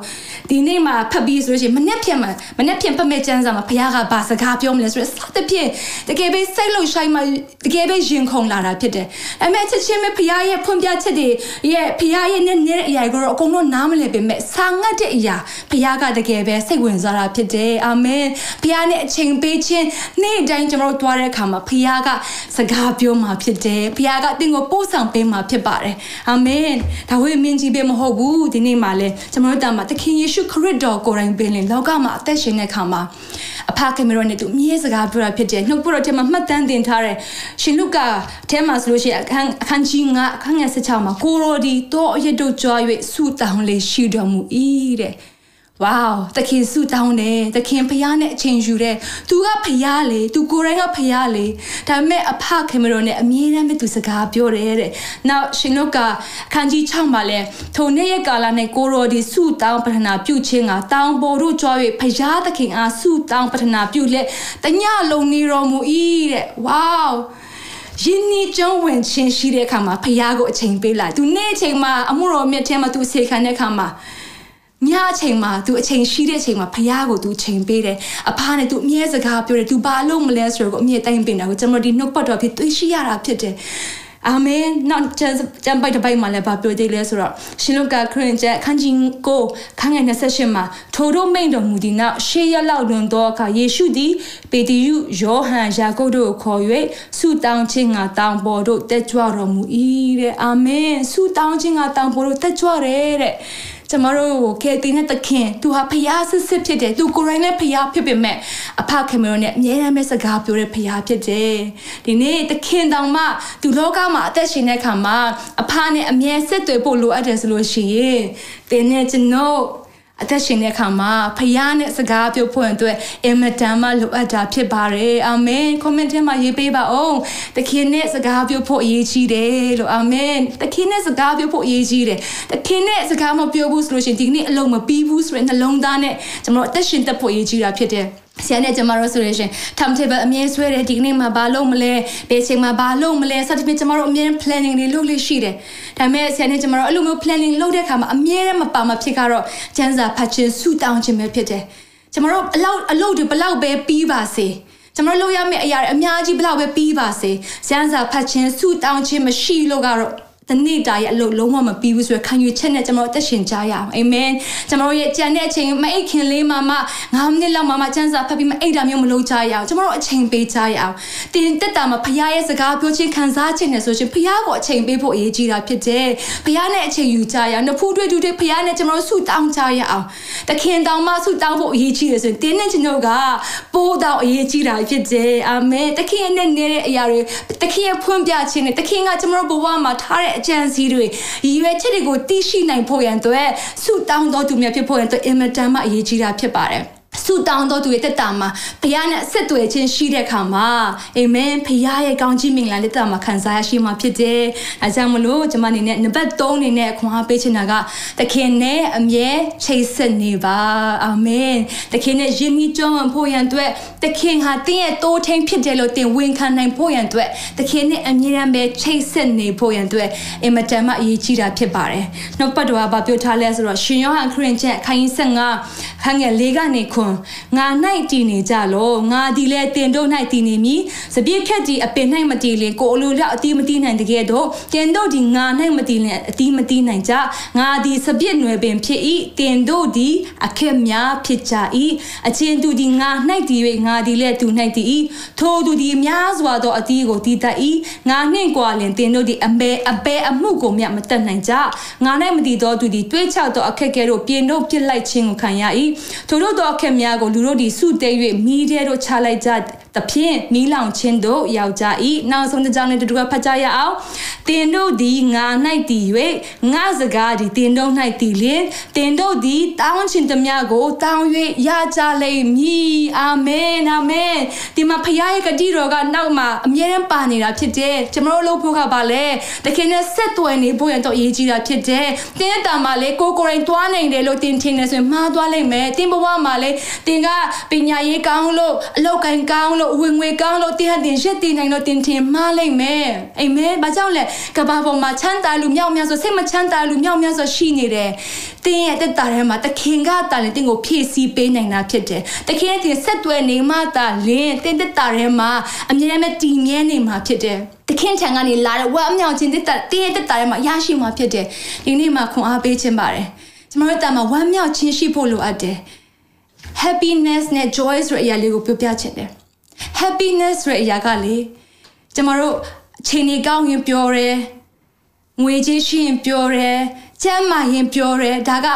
ဒီနေ့မှာဖတ်ပြီးဆိုလို့ရှိရင်မနေ့ပြန်မှာမနေ့ပြန်ဖတ်မဲ့ကျမ်းစာမှာဘုရားကဘာစကားပြောမလဲဆိုတော့စသဖြင့်တကယ်ပဲစိတ်လှုပ်ရှားမှတကယ်ပဲရင်ခုန်လာတာဖြစ်တယ်။အမေချက်ချင်းပဲဘုရားရဲ့ဖွင့်ပြချက်တွေရဲ့ဘုရားရဲ့နဲ့နဲ့အရာကိုတော့အကုန်လုံးနားမလည်ပေမဲ့ဆာငတ်တဲ့အရာဘုရားကတကယ်ပဲစိတ်ဝင်စားတာဖြစ်တယ်။အာမင်။ဘုရားနဲ့အချိန်ပေးခြင်းနေ့တိုင်းကျွန်တော်တို့သွားတဲ့အခါမှာဘုရားကစကားပြောမှာဖြစ်တယ်။ဘုရားကတင်းကိုပို့ဆောင်ပေးမှာဖြစ်ပါတယ်။အာမင်။ဒါဝိမင်းကြီးပဲမဟုတ်ဘူးဒီနေ့မှာလဲကျွန်တော်တို့တာမှာသခင်ယေရှုခရစ်တော်ကိုယ်တိုင်ပင်လင်လောကမှာအသက်ရှင်တဲ့အခါမှာအဖကင်မရာနဲ့သူအမြဲစကားပြောတာဖြစ်တယ်နှုတ်ပေါ်တော့ထဲမှာမှတ်တမ်းတင်ထားတယ်ရှင်လုကာထဲမှာဆိုလို့ရှိရင်အခန်းအခန်းကြီး9အခန်းငယ်16မှာကိုရိုဒီတော့အရတို့ကြွား၍ဆုတောင်းလေရှိတော်မူ၏တဲ့ ဝေါသခင်ဆုတောင်းတယ်သခင်ဖရားနဲ့အချိန်ယူတယ်သူကဖရားလေသူကိုယ်တိုင်ကဖရားလေဒါပေမဲ့အဖခင်မတော်နဲ့အမြဲတမ်းပဲသူစကားပြောတယ်တဲ့နောက်ရှင်တို့ကအခန်းကြီး6မှာလဲထိုနေ့ရဲ့ကာလနဲ့ကိုရောဒီဆုတောင်းပထနာပြုခြင်းကတောင်းပေါ်တို့ကြွား၍ဖရားသခင်အားဆုတောင်းပထနာပြုလက်တညလုံးနေတော်မူ၏တဲ့ဝေါယင်းနီကျုံးဝင်ချင်းရှိတဲ့အခါမှာဖရားကိုအချိန်ပေးလိုက်သူနေ့အချိန်မှာအမှုတော်မြတ်ထဲမှာသူစေခံတဲ့အခါမှာ ညအချိန်မှာ तू အချိန်ရှိတဲ့အချိန်မှာဖះကို तू ချိန်ပေးတယ်အဖားနဲ့ तू အမြဲစကားပြောတယ် तू ဘာလို့မလဲဆိုတော့အမြဲတိုင်းပင်တာကိုကျွန်တော်ဒီနှုတ်ပတ်တော်ဖြစ်သိရှိရတာဖြစ်တယ်အာမင်နောက်ကျမ်းပိုက်တစ်ပိုက်မှာလည်းဗာပြောသေးလဲဆိုတော့ရှင်လုကာခရစ်ကျက်ခန်းကြီးကိုခန်းငယ်28မှာထိုတို့မိန်တော်မူသည်နောက်ရှေးရက်လောက်လွန်သောအခါယေရှုသည်ပေတရုယောဟန်ယာကုပ်တို့ကိုခေါ်၍ဆုတောင်းခြင်းကတောင်းပေါ်တို့တက်ကြွတော်မူ၏တဲ့အာမင်ဆုတောင်းခြင်းကတောင်းပေါ်တို့တက်ကြွတယ်တဲ့ ကျမတို့ကိုကယ်တင်တဲ့သခင်သူဟာဖျားစစ်စစ်ဖြစ်တယ်သူကိုယ်တိုင်လည်းဖျားဖြစ်ပေမဲ့အဖခင်မရောနဲ့အမြဲတမ်းပဲစကားပြောတဲ့ဖျားဖြစ်တယ်ဒီနေ့သခင်တောင်မှသူလောကမှာအသက်ရှင်တဲ့အခါမှာအဖနဲ့အမြဲဆက်သွယ်ဖို့လိုအပ်တယ်ဆိုလို့ရှိရင်သင်နဲ့ကျွန်တော် အသက်ရှင်တဲ့အခါမှာဖခင်နဲ့စကားပြောဖို့အတွက်အင်မတန်မှလိုအပ်တာဖြစ်ပါတယ်အာမင်ကွန်မန့်ထဲမှာရေးပေးပါအောင်တခင်နဲ့စကားပြောဖို့အရေးကြီးတယ်လို့အာမင်တခင်နဲ့စကားပြောဖို့အရေးကြီးတယ်တခင်နဲ့စကားမပြောဘူးဆိုလို့ရှိရင်ဒီကနေ့အလုံးမပြီးဘူးဆိုရင်နှလုံးသားနဲ့ကျွန်တော်အသက်ရှင်တတ်ဖို့အရေးကြီးတာဖြစ်တယ် ဆရာနဲ့ကျမတို့ဆိုရင် timetable အမြဲဆွဲတယ်ဒီကနေ့မှာဘာလုပ်မလဲဘယ်ချိန်မှာဘာလုပ်မလဲစသဖြင့်ကျမတို့အမြဲ planning တွေလုပ်လို့ရှိတယ်ဒါပေမဲ့ဆရာနဲ့ကျမတို့အဲ့လိုမျိုး planning လုပ်တဲ့အခါမှာအမြဲတမ်းမပါမဖြစ်ကတော့ကျန်းစာဖတ်ခြင်းဆူတောင်းခြင်းပဲဖြစ်တယ်ကျမတို့အလောက်အလုပ်တွေဘလောက်ပဲပြီးပါစေကျွန်တော်လုပ်ရမယ့်အရာတွေအများကြီးဘလောက်ပဲပြီးပါစေကျန်းစာဖတ်ခြင်းဆူတောင်းခြင်းမရှိလို့ကတော့ တနေ့တာရဲ့အလုပ်လုံးဝမပြီးဘူးဆိုရခံယူချက်နဲ့ကျွန်တော်အသက်ရှင်ကြရအောင်အာမင်ကျွန်တော်ရဲ့ကြံတဲ့အချိန်မအိတ်ခင်လေးမှမှ9မိနစ်လောက်မှမှချမ်းစာဖတ်ပြီးမအိတ်တာမျိုးမလုပ်ကြရအောင်ကျွန်တော်အချိန်ပေးကြရအောင်တင်တက်တာမှာဖခင်ရဲ့စကားပြောချင်းခံစားခြင်းနဲ့ဆိုရှင်ဖခင်ကိုအချိန်ပေးဖို့အရေးကြီးတာဖြစ်တယ်ဖခင်နဲ့အချိန်ယူကြရအောင်နဖူးတွေ့တူတွေ့ဖခင်နဲ့ကျွန်တော်ဆုတောင်းကြရအောင်တခင်တောင်မှဆုတောင်းဖို့အရေးကြီးတယ်ဆိုရင်တင်းနဲ့ကျွန်တော်ကပိုးတောင်အရေးကြီးတာဖြစ်တယ်အာမင်တခင်နဲ့နေတဲ့အရာတွေတခင်ရဲ့ဖွင့်ပြခြင်းနဲ့တခင်ကကျွန်တော်ဘဝမှာထားတဲ့အကြံစီတွေရည်ရွယ်ချက်တွေကိုသိရှိနိုင်ဖို့ရန်အတွက်ဆုတောင်းတော်သူများဖြစ်ဖို့ရန်အတွက်အင်မတန်မှအရေးကြီးတာဖြစ်ပါတယ် ဆုတောင်းတော်သူရဲ့တက်တာမှာဘုရားနဲ့ဆက်သွယ်ခြင်းရှိတဲ့အခါမှာအာမင်ဘုရားရဲ့ကောင်းချီးမင်္ဂလာလက်တာမှာခံစားရရှိမှာဖြစ်တယ်။အဲကြောင့်မလို့ကျွန်မအနေနဲ့နံပါတ်3အနေနဲ့ခွန်အားပေးချင်တာကသခင်နဲ့အမြဲချိတ်ဆက်နေပါအာမင်။သခင်နဲ့ယဉ်ကျေးကြွမ်းဖို့ရန်အတွက်သခင်ဟာတင်းရဲ့တိုးထိန်ဖြစ်တယ်လို့တင်ဝန်ခံနိုင်ဖို့ရန်အတွက်သခင်နဲ့အမြဲတမ်းပဲချိတ်ဆက်နေဖို့ရန်အတွက်အင်မတန်မှအရေးကြီးတာဖြစ်ပါတယ်။နောက်ပတ်တော်ကပြောထားလဲဆိုတော့ရှင်ယောဟန်ခရစ်ကျက်ခိုင်း15ခန်းငယ်၄ကနေခွန်ငါ၌တည်နေကြလောငါဒီလဲတင်တို့၌တည်နေမည်စပြည့်ခက်ဒီအပင်၌မတည်လင်ကိုအလိုလျောက်အတိမတည်နိုင်တကယ်တော့တင်တို့ဒီငါ၌မတည်လင်အတိမတည်နိုင်ကြငါဒီစပြည့်နွယ်ပင်ဖြစ်၏တင်တို့ဒီအခက်များဖြစ်ကြ၏အချင်းသူဒီငါ၌တည်၍ငါဒီလဲသူ၌တည်၏ထိုသူဒီများစွာသောအတီးကိုတည်တတ်၏ငါနှင့်ကွာလင်တင်တို့ဒီအမဲအပဲအမှုကိုမြတ်မတတ်နိုင်ကြငါ၌မတည်သောသူဒီတွေးချသောအခက်ခဲတို့ပြင်တို့ပြစ်လိုက်ခြင်းကိုခံရ၏ထိုတို့သောအခက်များကိုလူတို့ဒီစုတဲ၍မိတဲ့တို့ချလိုက်ကြ သဖြင့်မိလောင်ခြင်းတို့ရောက်ကြ၏နောက်ဆုံးတစ်ကြောင်းနဲ့တူတူဖတ်ကြရအောင်တင်တို့သည်ငါ၌တည်၍ငါစကားသည်တင်တို့၌တည်လျင်တင်တို့သည်တောင်းခြင်းသမျှကိုတောင်း၍ရကြလိမ့်မည်အာမင်အာမင်ဒီမှာဖခင်ရဲ့ဂတိတော်ကနောက်မှာအမြဲတမ်းပါနေတာဖြစ်တယ်ကျွန်တော်တို့လုပ်ဖို့ကပါလေတခင်နဲ့ဆက်သွယ်နေဖို့ရတော့အရေးကြီးတာဖြစ်တယ်တင်းတာမှာလေကိုကိုရင်တွားနိုင်တယ်လို့တင်ထင်နေဆိုရင်မှားသွားလိမ့်မယ်တင်းဘဝမှာလေတင်ကပညာရေးကောင်းလို့အလောက်ကန်ကောင်းလို့ဝင်ငွေကောင်းလို့တင်ဟတင်ရက်တင်နိုင်လို့တင်ထင်မှားလိမ့်မယ်အာမင်ဘာကြောင့်လဲကဘာပေါ်မှာချမ်းသာလူမြောက်များဆိုစိတ်မချမ်းသာလူမြောက်များဆိုရှိနေတယ်တင်းရဲ့တက်တာထဲမှာတခင်ကတာလေတင်းကိုဖြည့်ဆည်းပေးနိုင်တာဖြစ်တယ်တခင်ရဲ့ဆက်သွယ်နေမှတာလင်းတင်းတက်တာထဲမှာအမြဲတမ်းတည်မြဲနေမှာဖြစ်တယ်တခင်ထံကနေလာတဲ့ဝမ်းအမြောက်ခြင်းတက်တာတင်းရဲ့တက်တာထဲမှာရရှိမှာဖြစ်တယ်ဒီနေ့မှာခွန်အားပေးခြင်းပါတယ်ကျမတို့တာမှာဝမ်းမြောက်ခြင်းရှိဖို့လိုအပ်တယ် happiness နဲ့ joy ဆိုတဲ့အရာလေးကိုပြောပြချင်တယ် happiness ဆိုတဲ့အရာကလေကျမတို့အချိန်ကြီးကောင်းရင်ပြောရဲငွေကြီးရှိရင်ပြောရဲကျမ်းမာရင်ပြောရဲဒါက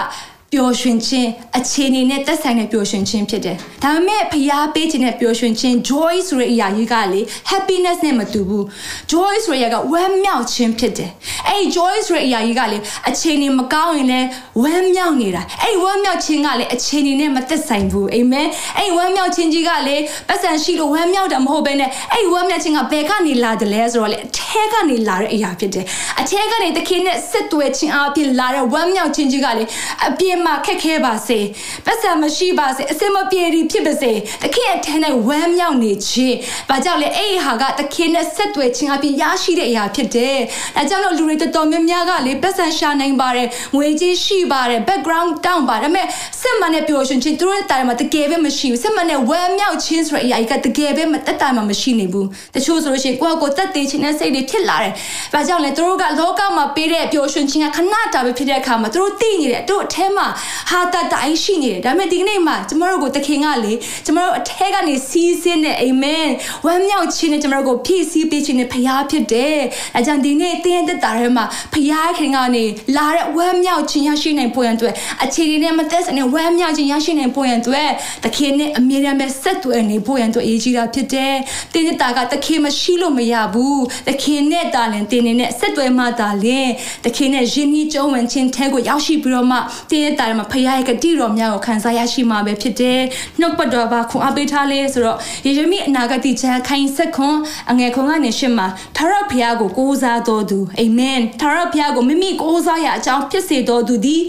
ပျော်ရွှင်ခြင်းအခြေအနေနဲ့သက်ဆိုင်တဲ့ပျော်ရွှင်ခြင်းဖြစ်တယ်။ဒါပေမဲ့ဖျားပေးခြင်းနဲ့ပျော်ရွှင်ခြင်း joy ဆိုတဲ့အရာကြီးကလေ happiness နဲ့မတူဘူး။ joy ဆိုတဲ့အရာကဝမ်းမြောက်ခြင်းဖြစ်တယ်။အဲ့ဒီ joy ဆိုတဲ့အရာကြီးကလေအခြေအနေမကောင်းရင်လည်းဝမ်းမြောက်နေတာ။အဲ့ဒီဝမ်းမြောက်ခြင်းကလေအခြေအနေနဲ့မသက်ဆိုင်ဘူး။အာမင်။အဲ့ဒီဝမ်းမြောက်ခြင်းကြီးကလေပတ်စံရှိလို့ဝမ်းမြောက်တာမဟုတ်ဘဲနဲ့အဲ့ဒီဝမ်းမြောက်ခြင်းကဘယ်ကနေလာတယ်လဲဆိုတော့လေအထဲကနေလာတဲ့အရာဖြစ်တယ်။အထဲကနေသခင်နဲ့ဆက်သွယ်ခြင်းအပြင်လာတဲ့ဝမ်းမြောက်ခြင်းကြီးကလေအပြင်မှာခက်ခဲပါစေပတ်စံမရှိပါစေအစင်မပြေဒီဖြစ်ပါစေတခင်အထက်နဲ့ဝမ်းမြောက်နေခြင်းဘာကြောင့်လဲအဲ့ဒီဟာကတခင်နဲ့ဆက်သွယ်ခြင်းအပြင်ရရှိတဲ့အရာဖြစ်တယ်ဒါကြောင့်လို့လူတွေတော်တော်များများကလေပတ်စံရှာနိုင်ပါတယ်ငွေကြီးရှိပါတယ် background တောင်းပါဒါပေမဲ့စစ်မှန်တဲ့ပျော်ရွှင်ခြင်းသူတို့ရဲ့တာမှာတကယ်ပဲမရှိဘူးစစ်မှန်တဲ့ဝမ်းမြောက်ခြင်းဆိုတဲ့အရာကြီးကတကယ်ပဲမတက်တာမှမရှိနေဘူးတချို့ဆိုလို့ရှိရင်ကိုယ့်ကိုယ်တက်သေးခြင်းနဲ့စိတ်တွေဖြစ်လာတယ်ဘာကြောင့်လဲသူတို့ကလောကမှာပေးတဲ့ပျော်ရွှင်ခြင်းကခဏတာပဲဖြစ်တဲ့အခါမှာသူတို့သိနေတယ်သူတို့အထဲမှာဟာတတိုင်းရှိနေတယ်ဒါပေမဲ့ဒီကနေ့မှာကျမတို့ကိုတခင်ကလေကျမတို့အထက်ကနေစီးစင်းတဲ့အာမင်ဝမ်းမြောက်ခြင်းနဲ့ကျမတို့ကိုဖြည့်ဆည်းပေးခြင်းနဲ့ဖရားဖြစ်တယ်အဲကြောင့်ဒီနေ့တင်းတဲ့တာထဲမှာဖရားခင်ကနေလာတဲ့ဝမ်းမြောက်ခြင်းရရှိနိုင်ဖို့ရန်အတွက်အခြေအနေနဲ့မသက်ဆိုင်တဲ့ဝမ်းမြောက်ခြင်းရရှိနိုင်ဖို့ရန်အတွက်တခင်နဲ့အမြဲတမ်းပဲဆက်သွယ်နေဖို့ရန်အတွက်အရေးကြီးတာဖြစ်တယ်တင်းတဲ့တာကတခင်မရှိလို့မရဘူးတခင်နဲ့တာလင်တင်းနဲ့ဆက်သွယ်မှတာလင်တခင်နဲ့ယဉ်ဤကျုံဝင်ခြင်းထဲကိုရောက်ရှိပြီးတော့မှတင်းတဲ့တာထဲမှာဖရားရဲ့ဂတိတော်များကိုခံစားရရှိမှာပဲဖြစ်တယ်။နှုတ်ပတ်တော်ဘာခွန်အားပေးထားလဲဆိုတော့ယေရမိအနာဂတ်ချမ်းခိုင်ဆက်ခွန်အငယ်ခွန်ကနေရှင်းမှာထာဝရဘုရားကိုကိုးစားတော်သူအာမင်ထာဝရဘုရားကိုမိမိကိုးစားရအကြောင်းဖြစ်စေတော်သူသည်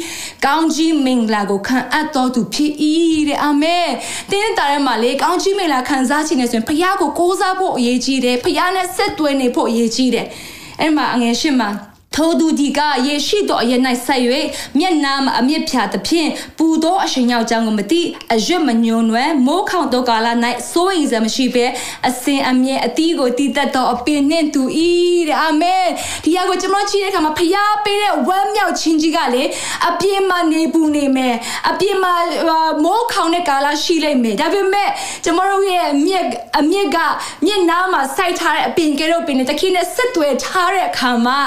ကောင်းကြီးမင်္ဂလာကိုခံအပ်တော်သူဖြစ်၏တဲ့အာမင်တင်းတာထဲမှာလေကောင်းကြီးမင်္ဂလာခံစားခြင်းနဲ့ဆိုရင်ဘုရားကိုကိုးစားဖို့အရေးကြီးတယ်ဘုရားနဲ့ဆက်သွယ်နေဖို့အရေးကြီးတယ်အဲ့မှာအငယ်ရှင်းမှာ ထိုသူဒီကယေရှိတော်အရ၌ဆက်၍မျက်နာမအမြင့်ဖြာသဖြင့်ပူသောအရှင်ရောက်ကြောင်းကိုမသိအရွတ်မညွန်နွယ်မိုးခေါင်သောကာလ၌စိုးရိမ်စရာမရှိဘဲအစင်အမြဲအတီးကိုတည်တတ်သောအပင်နှင့်တူ၏တဲ့အာမင်ဒီဟာကိုကျွန်တော်ကြည့်တဲ့အခါမှာဖျားပေးတဲ့ဝမ်းမြောက်ခြင်းကြီးကလေအပြင်းမှနေပူနေမယ်အပြင်းမှမိုးခေါင်တဲ့ကာလရှိလိမ့်မယ်ဒါပေမဲ့ကျွန်တော်တို့ရဲ့မြက်အမြက်ကမြက်နားမှာစိုက်ထားတဲ့အပင်ကဲတော့ပင်နဲ့တခိနဲ့ဆက်သွယ်ထားတဲ့အခါမှာ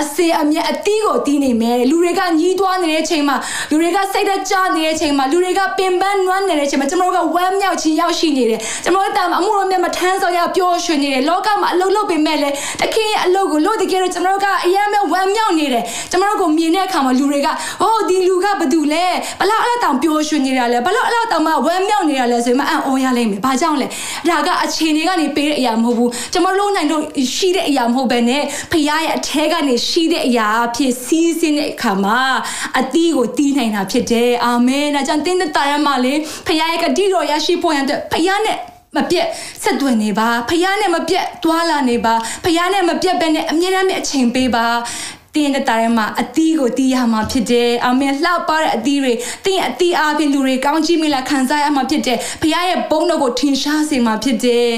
အစင်အမြတ်အတီးကိုတီးနေမယ်လူတွေကညီးတွားနေတဲ့ချိန်မှာလူတွေကစိတ်သက်ကြနေတဲ့ချိန်မှာလူတွေကပင်ပန်းနွမ်းနေတဲ့ချိန်မှာကျွန်တော်တို့ကဝမ်းမြောက်ခြင်းရောက်ရှိနေတယ်ကျွန်တော်တို့တာမှာအမှုတော်မြတ်မထမ်းဆောင်ရပျော်ရွှင်နေတယ်လောကမှာအလုပ်လုပ်ပေမဲ့လည်းတခင်ရဲ့အလုပ်ကိုလို့တကယ်တော့ကျွန်တော်တို့ကအယမ်းပဲဝမ်းမြောက်နေတယ်ကျွန်တော်တို့ကိုမြင်တဲ့အခါမှာလူတွေကဟောဒီလူကဘာတူလဲဘလောက်အဲ့တောင်ပျော်ရွှင်နေတာလဲဘလောက်အဲ့တောင်မှဝမ်းမြောက်နေတာလဲဆိုရင်မအံ့ဩရလိမ့်မယ်ဘာကြောင့်လဲဒါကအခြေအနေကနေပေးတဲ့အရာမဟုတ်ဘူးကျွန်တော်လုံးနိုင်တော့ရှိတဲ့အရာမဟုတ်ဘဲနဲ့ဖခင်ရဲ့အထဲကနေရှိတဲ့အရာအဖြစ်စီးစင်းတဲ့အခါမှာအတီးကိုတီးနိုင်တာဖြစ်တယ်အာမင်ဒါကြောင့်တင်းတဲ့တာရမှာလေဖခင်ရဲ့ဂတိတော်ရရှိဖို့ရန်အတွက်ဖခင်နဲ့မပြတ်ဆက်သွင်းနေပါဖះနဲ့မပြတ်တွာလာနေပါဖះနဲ့မပြတ်ပဲနဲ့အမြဲတမ်းအချိန်ပေးပါ တတင်းတဲ့တာထဲမှာအသီးကိုတီးရမှာဖြစ်တယ်အာမင်လှပတဲ့အသီးတွေတင်းအသီးအားဖြင့်လူတွေကောင်းချီးမိလာခံစားရမှာဖြစ်တယ်ဖခင်ရဲ့ဘုန်းတော်ကိုထင်ရှားစေမှာဖြစ်တယ်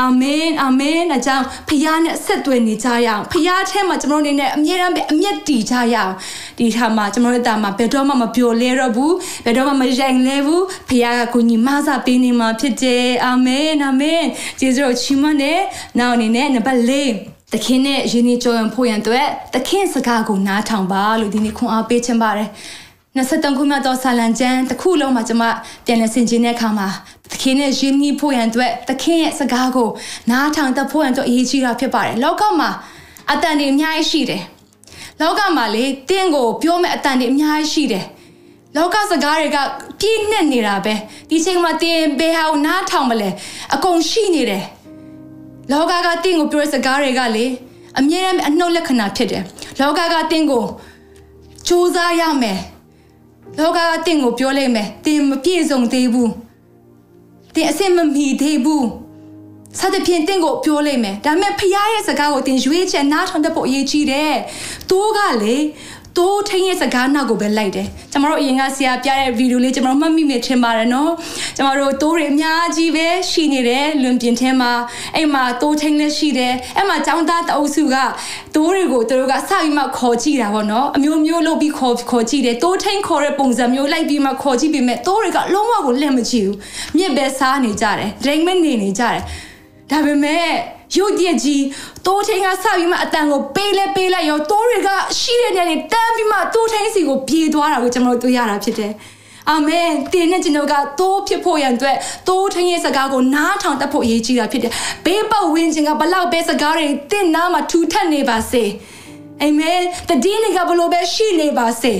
အာမင်အာမင်အကြောင်းဖခင်နဲ့ဆက်သွယ်နေကြရအောင်ဖခင်ထဲမှာကျွန်တော်တို့အနေနဲ့အမြဲတမ်းပဲအမျက်တည်ကြရအောင်ဒီထားမှာကျွန်တော်တို့တာမှာဘယ်တော့မှမပြိုလဲတော့ဘူးဘယ်တော့မှမရိုင်လဲဘူးဖခင်ကကိုညီမဆပေးနေမှာဖြစ်တယ်အာမင်အာမင်ကျေးဇူးတော်ချီးမွမ်းတယ်နောက်အနေနဲ့နံပါတ်၄ သခင်နဲ့ယဉ်ကျေးကြောရင်ဖို့ရန်အတွက်သခင်စကားကိုနားထောင်ပါလို့ဒီနေ့ခွန်အားပေးခြင်းပါတယ်23ခုမြောက်သောဆာလံကျမ်းတစ်ခုလုံးမှာကျွန်မပြန်လည်ဆင်ခြင်တဲ့အခါမှာသခင်နဲ့ယဉ်ကျေးဖို့ရန်အတွက်သခင်ရဲ့စကားကိုနားထောင်တတ်ဖို့ရန်အတွက်အရေးကြီးတာဖြစ်ပါတယ်လောကမှာအတန်တွေအများကြီးရှိတယ်လောကမှာလေတင်းကိုပြောမဲ့အတန်တွေအများကြီးရှိတယ်လောကစကားတွေကပြည့်နှက်နေတာပဲဒီချိန်မှာတင်ဘယ်ဟာကိုနားထောင်မလဲအကုန်ရှိနေတယ် လောကကတင့်ကိုပြောတဲ့စကားတွေကလေအမြဲတမ်းအနှုတ်လက္ခဏာဖြစ်တယ်လောကကတင့်ကိုစူးစမ်းရမယ်လောကကတင့်ကိုပြောလိုက်မယ်တင်မပြည့်စုံသေးဘူးတင်အစင်မမီသေးဘူးစသဖြင့်တင့်ကိုပြောလိုက်မယ်ဒါပေမဲ့ဖခင်ရဲ့စကားကိုတင်ရွေးချယ်နားထောင်တတ်ဖို့အရေးကြီးတယ်တိုးကလေ တိုးထင်းရဲ့စကားနောက်ကိုပဲလိုက်တယ်ကျမတို့အရင်ကဆရာပြတဲ့ဗီဒီယိုလေးကျမတို့မှတ်မိမိထင်ပါတယ်နော်ကျမတို့တိုးတွေအများကြီးပဲရှိနေတယ်လွန်ပြင်ထဲမှာအဲ့မှာတိုးထင်းလည်းရှိတယ်အဲ့မှာចောင်းသားတအုပ်စုကတိုးတွေကိုသူတို့ကစပြီးမှခေါ်ကြည့်တာပေါ့နော်အမျိုးမျိုးလုပ်ပြီးခေါ်ခေါ်ကြည့်တယ်တိုးထင်းခေါ်တဲ့ပုံစံမျိုးလိုက်ပြီးမှခေါ်ကြည့်ပြီးမဲ့တိုးတွေကလုံးဝကိုလက်မကြည့်ဘူးမြစ်ပဲစားနေကြတယ်ဒိန်မနေနေကြတယ်ဒါပေမဲ့ ရုတ်တရက်ကြီးတိုးထင်းကစပြီးမှအတန်ကိုပေးလဲပေးလိုက်ရောတိုးတွေကရှိတဲ့နေရာတွေတန်းပြီးမှတိုးထင်းစီကိုပြေးသွားတာကိုကျွန်တော်တို့တွေ့ရတာဖြစ်တယ်အာမင်တင်းနဲ့ကျွန်တော်ကတိုးဖြစ်ဖို့ရန်အတွက်တိုးထင်းရဲ့စကားကိုနားထောင်တတ်ဖို့အရေးကြီးတာဖြစ်တယ်ဘေးပတ်ဝန်းကျင်ကဘလောက်ပဲစကားတွေတင့်နားမှာထူထပ်နေပါစေ အာမင်တည်င်းကဘလို့ပဲရှိနေပါစေ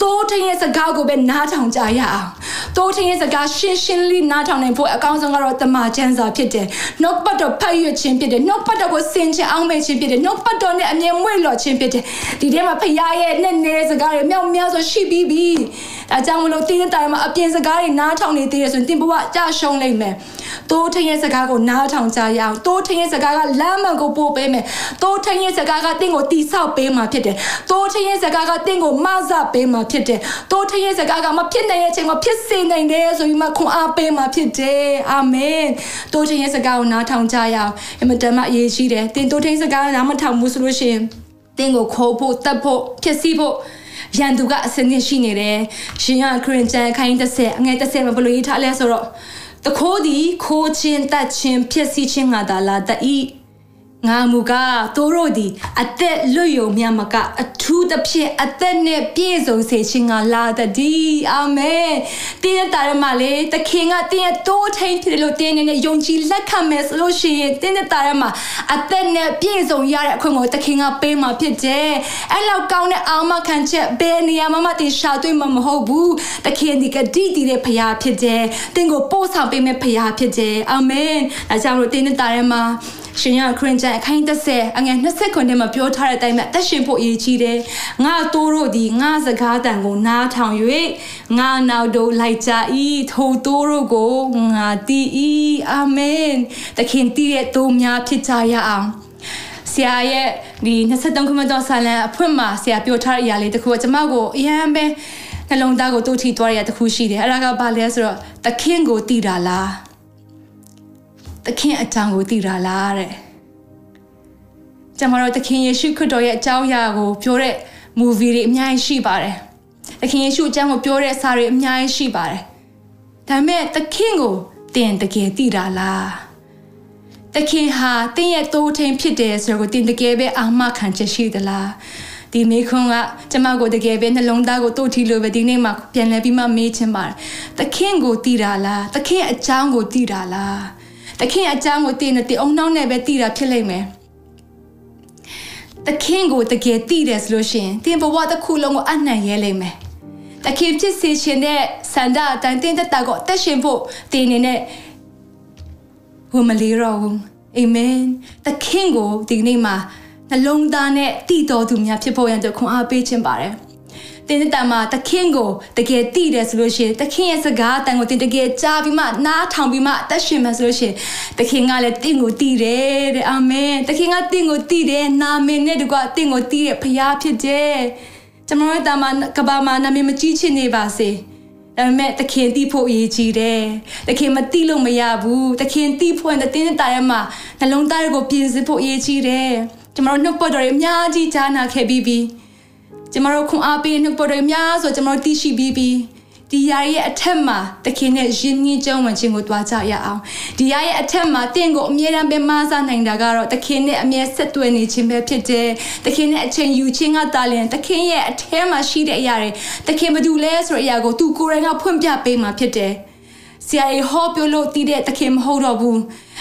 တိုးထင်းရဲ့စကားကိုပဲနားထောင်ကြရအောင်တိုးထင်းရဲ့စကားရှင်းရှင်းလေးနားထောင်နိုင်ဖို့အကောင်းဆုံးကတော့တမန်ကျမ်းစာဖြစ်တယ်နှုတ်ပတ်တော်ဖတ်ရခြင်းဖြစ်တယ်နှုတ်ပတ်တော်ကိုစင်ချအောင်မဲ့ခြင်းဖြစ်တယ်နှုတ်ပတ်တော်နဲ့အမြဲမွေ့လော်ခြင်းဖြစ်တယ်ဒီထဲမှာဖခင်ရဲ့နဲ့နဲ့စကားတွေမြောက်များစွာရှိပြီးပြီဒါကြောင့်မလို့တင်းတဲ့တိုင်မှာအပြင်စကားတွေနားထောင်နေသေးတယ်ဆိုရင်တင်ဘဝကြရှုံးလိမ့်မယ်တိုးထင်းရဲ့စကားကိုနားထောင်ကြရအောင်တိုးထင်းရဲ့စကားကလမ်းမှန်ကိုပို့ပေးမယ်တိုးထင်းရဲ့စကားကတင့်ကိုတိဆောက်ပေးမှာဖြစ်တယ်တိုးထင်းရဲ့စကားကတင့်ကိုမဆပေးမှာဖြစ်တယ်တိုးထင်းရဲ့စကားကမဖြစ်နိုင်တဲ့အချိန်မှာဖြစ်စေနိုင်တယ်ဆိုပြီးမှခွန်အားပေးမှာဖြစ်တယ်အာမင်တိုးထင်းရဲ့စကားကိုနားထောင်ကြရအောင်အမတန်မှအရေးကြီးတယ်တင်တိုးထင်းစကားနားမထောင်ဘူးဆိုလို့ရှိရင်တင်းကိုခိုးဖို့တတ်ဖို့ဖြစ်စီဖို့ရန်သူကအစင်းရှိနေတယ်ရှင်ရခရင်ကျန်ခိုင်း30အငယ်30မှာဘလို့ရေးထားလဲဆိုတော့တခိုးသည်ခိုးခြင်းတတ်ခြင်းဖြစ်စီခြင်းငါသာလာတဤ ငါမူကားသူတို့သည်အသက်လွတ်ယုံမြတ်မကအထူးသဖြင့်အသက်နဲ့ပြည့်စုံစေခြင်းငါလာတည်းအာမင်တင်းရဲ့တာရမလေးတခင်ကတင်းရဲ့တိုးထိန်ဖြစ်လို့တင်းနေနဲ့ယုံကြည်လက်ခံမယ်ဆိုလို့ရှိရင်တင်းရဲ့တာရမအသက်နဲ့ပြည့်စုံရတဲ့အခွင့်ကိုတခင်ကပေးမှာဖြစ်တယ်အဲ့လောက်ကောင်းတဲ့အာမခံချက်ဘယ်နေရာမှမတင်ရှာတွေ့မှာမဟုတ်ဘူးတခင်ဒီကတိတည်တဲ့ဖရာဖြစ်တယ်တင်းကိုပို့ဆောင်ပေးမယ့်ဖရာဖြစ်တယ်အာမင်အဲကြောင့်လို့တင်းရဲ့တာရမ ရှင်ရခရင်ကျန်အခန်း30အငယ်20ခုထဲမှာပြောထားတဲ့အတိုင်းပဲအသက်ရှင်ဖို့အရေးကြီးတယ်ငါတိုးတို့ဒီငါစကားတန်ကိုနားထောင်၍ငါနောက်တို့လိုက်ကြ၏ထိုတိုးတို့ကိုငါတည်၏အာမင်တခင်တည်တဲ့တိုးများဖြစ်ကြရအောင်ဆရာရဲ့ဒီ23ခုမှတော့ဆာလန်အဖွင့်မှာဆရာပြောထားတဲ့အရာလေးတခုကကျွန်မကိုအရန်ပဲနှလုံးသားကိုတိုးထီသွားရတဲ့တခုရှိတယ်အဲ့ဒါကဘာလဲဆိုတော့တခင်ကိုတည်တာလား သခင်အကြောင်းကိုသိတာလားတဲ့ကျွန်တော်တို့သခင်ယေရှုခရစ်တော်ရဲ့အကြောင်းအရာကိုပြောတဲ့ movie တွေအများကြီးရှိပါတယ်သခင်ယေရှုအကြောင်းကိုပြောတဲ့စာတွေအများကြီးရှိပါတယ်ဒါပေမဲ့သခင်ကိုတင်တကယ်သိတာလားသခင်ဟာတင်းရဲ့တိုးထင်းဖြစ်တယ်ဆိုတော့တင်တကယ်ပဲအာမခံချက်ရှိသလားဒီမေခွန်းကကျမကိုတကယ်ပဲနှလုံးသားကိုတို့ထီလို့ပဲဒီနေ့မှပြန်လဲပြီးမှမေးချင်ပါတယ်။သခင်ကိုတည်တာလား။သခင်အကြောင်းကိုတည်တာလား။ တခင်အကြောင်းကိုသိနေတည်အောင်နှောင်းနဲ့ပဲသိတာဖြစ်လိမ့်မယ်တခင်ကိုတကယ်သိတယ်ဆိုလို့ရှိရင်တင်ဘဝတစ်ခုလုံးကိုအနှံ့ရဲလိမ့်မယ်တခင်ဖြစ်စေခြင်းတဲ့စန္ဒအတိုင်းတင်တဲ့တာကိုအသက်ရှင်ဖို့တင်နေနဲ့ဝမလီရောဘူးအာမင်တခင်ကိုဒီနေ့မှာနှလုံးသားနဲ့တည်တော်သူများဖြစ်ဖို့ရန်အတွက်ခွန်အားပေးခြင်းပါတယ် တတင်းတန်မှာသခင်ကိုတကယ်သိတယ်ဆိုလို့ရှိရင်သခင်ရဲ့စကားအတန်ကိုတင်းတကယ်ကြားပြီးမှနားထောင်ပြီးမှအသက်ရှင်မှဆိုလို့ရှိရင်သခင်ကလည်းတင်းကိုသိတယ်တဲ့အာမင်သခင်ကတင်းကိုသိတယ်နာမည်နဲ့တကွတင်းကိုသိတဲ့ဖခင်ဖြစ်တယ်ကျွန်တော်တို့တာမကဘာမှာနာမည်မကြီးချင်နေပါစေဒါပေမဲ့တခင်တီးဖို့အရေးကြီးတယ်။တခင်မတီးလို့မရဘူး။တခင်တီးဖို့တဲ့တင်းတာရဲမှာနှလုံးသားကိုပြင်ဆင်ဖို့အရေးကြီးတယ်။ကျွန်တော်တို့နှုတ်ပတ်တော်ရအများကြီးကြားနာခဲ့ပြီးပြီ။ ကျွန်တော်တို့ခွန်အားပေးနှုတ်ပတ်တော်အများဆိုကျွန်တော်တို့သိရှိပြီးပြီ။ဒီယာရဲ့အထက်မှာတခင်နဲ့ယဉ်ညင်းကြုံဝင်ခြင်းကိုတွားကြရအောင်ဒီယာရဲ့အထက်မှာတင့်ကိုအမြဲတမ်းပဲမဆနိုင်တာကတော့တခင်နဲ့အမြဲဆက်သွယ်နေခြင်းပဲဖြစ်တယ်တခင်နဲ့အချိန်ယူခြင်းကတာလင်တခင်ရဲ့အထဲမှာရှိတဲ့အရာတွေတခင်ဘာလို့လဲဆိုတဲ့အရာကိုသူကိုယ်တိုင်ကဖွင့်ပြပေးမှာဖြစ်တယ် ဆရာကြီးဟောပြောလို့တည်တဲ့တခင်မဟုတ်တော့ဘူး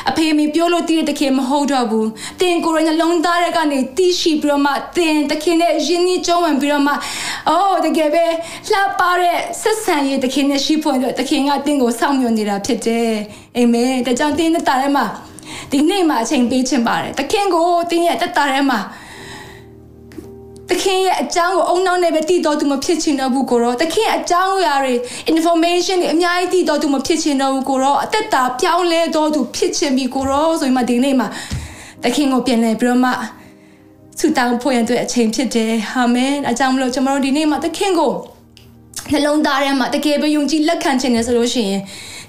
အဖေမေပြောလို့တည်တဲ့တခင်မဟုတ်တော့ဘူးတင်ကိုယ်ရနှလုံးသားတွေကနေတီးရှိပြီးတော့မှတင်တခင်နဲ့ရင်းနှီးကြုံဝင်ပြီးတော့မှအော်တကယ်ပဲလှပတဲ့ဆက်ဆံရေးတခင်နဲ့ရှိဖို့အတွက်တခင်ကတင်ကိုစောင့်မျှော်နေတာဖြစ်တယ်အာမင်ဒါကြောင့်တင်တဲ့တာထဲမှာဒီနေ့မှာအချိန်ပေးခြင်းပါတယ်တခင်ကိုတင်ရဲ့တက်တာထဲမှာ တခင်ရဲ့အကြောင်းကိုအုံနောက်နဲ့ပဲတည်တော်သူမဖြစ်ချင်တော့ဘူးကိုရောတခင်အကြောင်းအရာတွေ information တွေအများကြီးတည်တော်သူမဖြစ်ချင်တော့ဘူးကိုရောအသက်တာပြောင်းလဲတော်သူဖြစ်ချင်ပြီကိုရောဆိုရင်မှဒီနေ့မှာတခင်ကိုပြန်လဲပြီးတော့မှဆူတောင်းဖို့ရတဲ့အချိန်ဖြစ်တယ်အာမင်အကြောင်းမလို့ကျွန်တော်တို့ဒီနေ့မှာတခင်ကိုနှလုံးသားထဲမှာတကယ်ပဲယုံကြည်လက်ခံခြင်းနဲ့ဆိုလို့ရှိရင်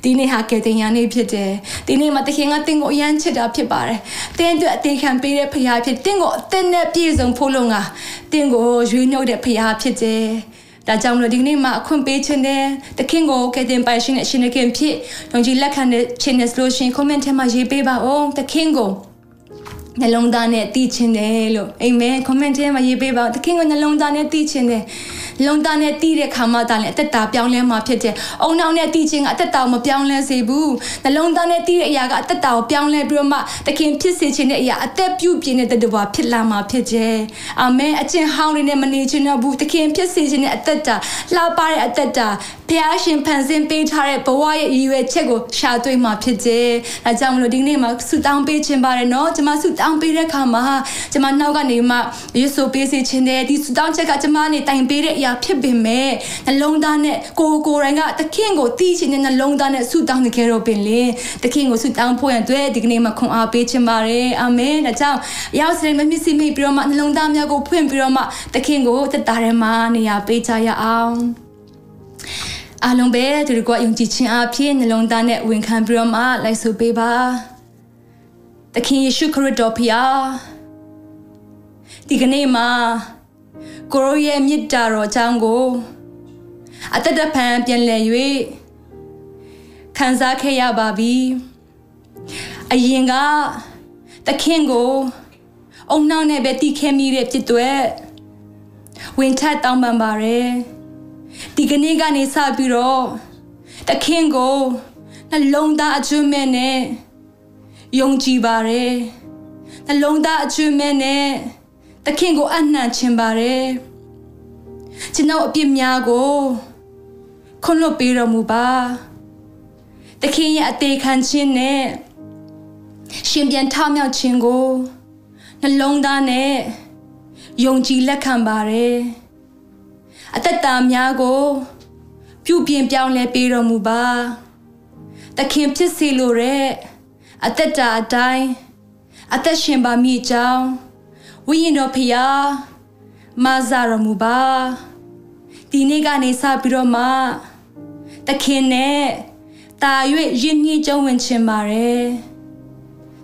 ဒီနေ့ဟာကယ်တင်ရနေ့ဖြစ်တယ်ဒီနေ့မှာတခင်ကတင့်ကိုအယမ်းချစ်တာဖြစ်ပါတယ်တင်းအတွက်အသေးခံပေးတဲ့ဖခင်ဖြစ်တင့်ကိုအသက်နဲ့ပြည့်စုံဖို့လုံကတင့်ကိုရွေးနှုတ်တဲ့ဖခင်ဖြစ်တယ်ဒါကြောင့်မလို့ဒီနေ့မှာအခွင့်ပေးခြင်းနဲ့တခင်ကိုကယ်တင်ပိုင်ရှင်နဲ့ရှင်ခင်ဖြစ်ယုံကြည်လက်ခံတဲ့ခြင်းနဲ့ဆိုလို့ရှိရင် comment ထဲမှာရေးပေးပါဦးတခင်ကို နှလုံးသားနဲ့တည်ခြင်းတယ်လို့အာမင် comment ထဲမှာရေးပေးပါတခင်ကနှလုံးသားနဲ့တည်ခြင်းတယ်လုံသားနဲ့တီးတဲ့ခါမှသာလည်းအသက်တာပြောင်းလဲမှာဖြစ်တယ်။အုံနောက်နဲ့တီးခြင်းကအသက်တာကိုမပြောင်းလဲစေဘူး။နှလုံးသားနဲ့တီးတဲ့အရာကအသက်တာကိုပြောင်းလဲပြီးတော့မှတခင်ဖြစ်စေခြင်းတဲ့အရာအသက်ပြုပြင်တဲ့တတဝါဖြစ်လာမှာဖြစ်တယ်။အာမင်အကျင့်ဟောင်းတွေနဲ့မနေခြင်းတော့ဘူး။တခင်ဖြစ်စေခြင်းတဲ့အသက်တာလှပတဲ့အသက်တာ ဘုရားရှင်ဖန်ဆင်းပေးထားတဲ့ဘဝရဲ့ရည်ရွယ်ချက်ကိုရှာတွေ့မှာဖြစ်တယ်။ဒါကြောင့်မလို့ဒီနေ့မှာဆုတောင်းပေးခြင်းပါတယ်နော်။ကျွန်မဆုတောင်းပေးတဲ့အခါမှာကျွန်မနောက်ကနေမှယေရှုပေးစေခြင်းတဲ့ဒီဆုတောင်းချက်ကကျွန်မနေတိုင်ပေးတဲ့အရာဖြစ်ပေမဲ့နှလုံးသားနဲ့ကိုကိုယ်တိုင်ကသခင်ကိုတီးချင်တဲ့နှလုံးသားနဲ့ဆုတောင်းနေကြတော့ပင်လေသခင်ကိုဆုတောင်းဖို့ရန်အတွက်ဒီကနေ့မှာခွန်အားပေးခြင်းပါတယ်အာမင်ဒါကြောင့်ရောက်စရင်မမြစ်စီမိပြီးတော့မှနှလုံးသားများကိုဖွင့်ပြီးတော့မှသခင်ကိုသက်တာထဲမှာနေရာပေးကြရအောင် အားလုံးပဲသူတို့ကယုံကြည်ခြင်းအဖြစ်နှလုံးသားနဲ့ဝန်ခံပြီးတော့မှလိုက်ဆိုပေးပါသခင်ယေရှုခရစ်တော်ဖျားဒီကနေ့မှာကိုရိုရဲ့မြစ်တာတော်အကြောင်းကိုအသက်တဖန်ပြန်လည်၍ခံစားခဲ့ရပါပြီအရင်ကသခင်ကိုအုံနောက်နဲ့ပဲတီးခဲမိတဲ့ဖြစ်တွေဝင်ထတောင်းပန်ပါရယ် ဒီကနေ့ကနေစပြီးတော့သခင်ကိုနှလုံးသားအကျွမ်းမဲ့နဲ့ယုံကြည်ပါရယ်နှလုံးသားအကျွမ်းမဲ့နဲ့သခင်ကိုအနှံ့ခြင်းပါတယ်ကျွန်တော်အပြစ်များကိုခွန်လွတ်ပေးတော်မူပါသခင်ရဲ့အသေးခံခြင်းနဲ့ရှင်ပြန်ထမြောက်ခြင်းကိုနှလုံးသားနဲ့ယုံကြည်လက်ခံပါတယ် အသက်တာများကို ပြုပြင်ပြောင်းလဲပေးတော်မူပါသခင်ဖြစ်စေလိုတဲ့အသက်တာအတိုင်းအသက်ရှင်ပါမိကြောင်းဝိညာဉ်တော်ဖျားမဆာရမူပါဒီနေ့ကနေစပြီးတော့မှတခင်နဲ့တာ၍ရင်းနှီးကြုံဝင်ခြင်းပါတယ်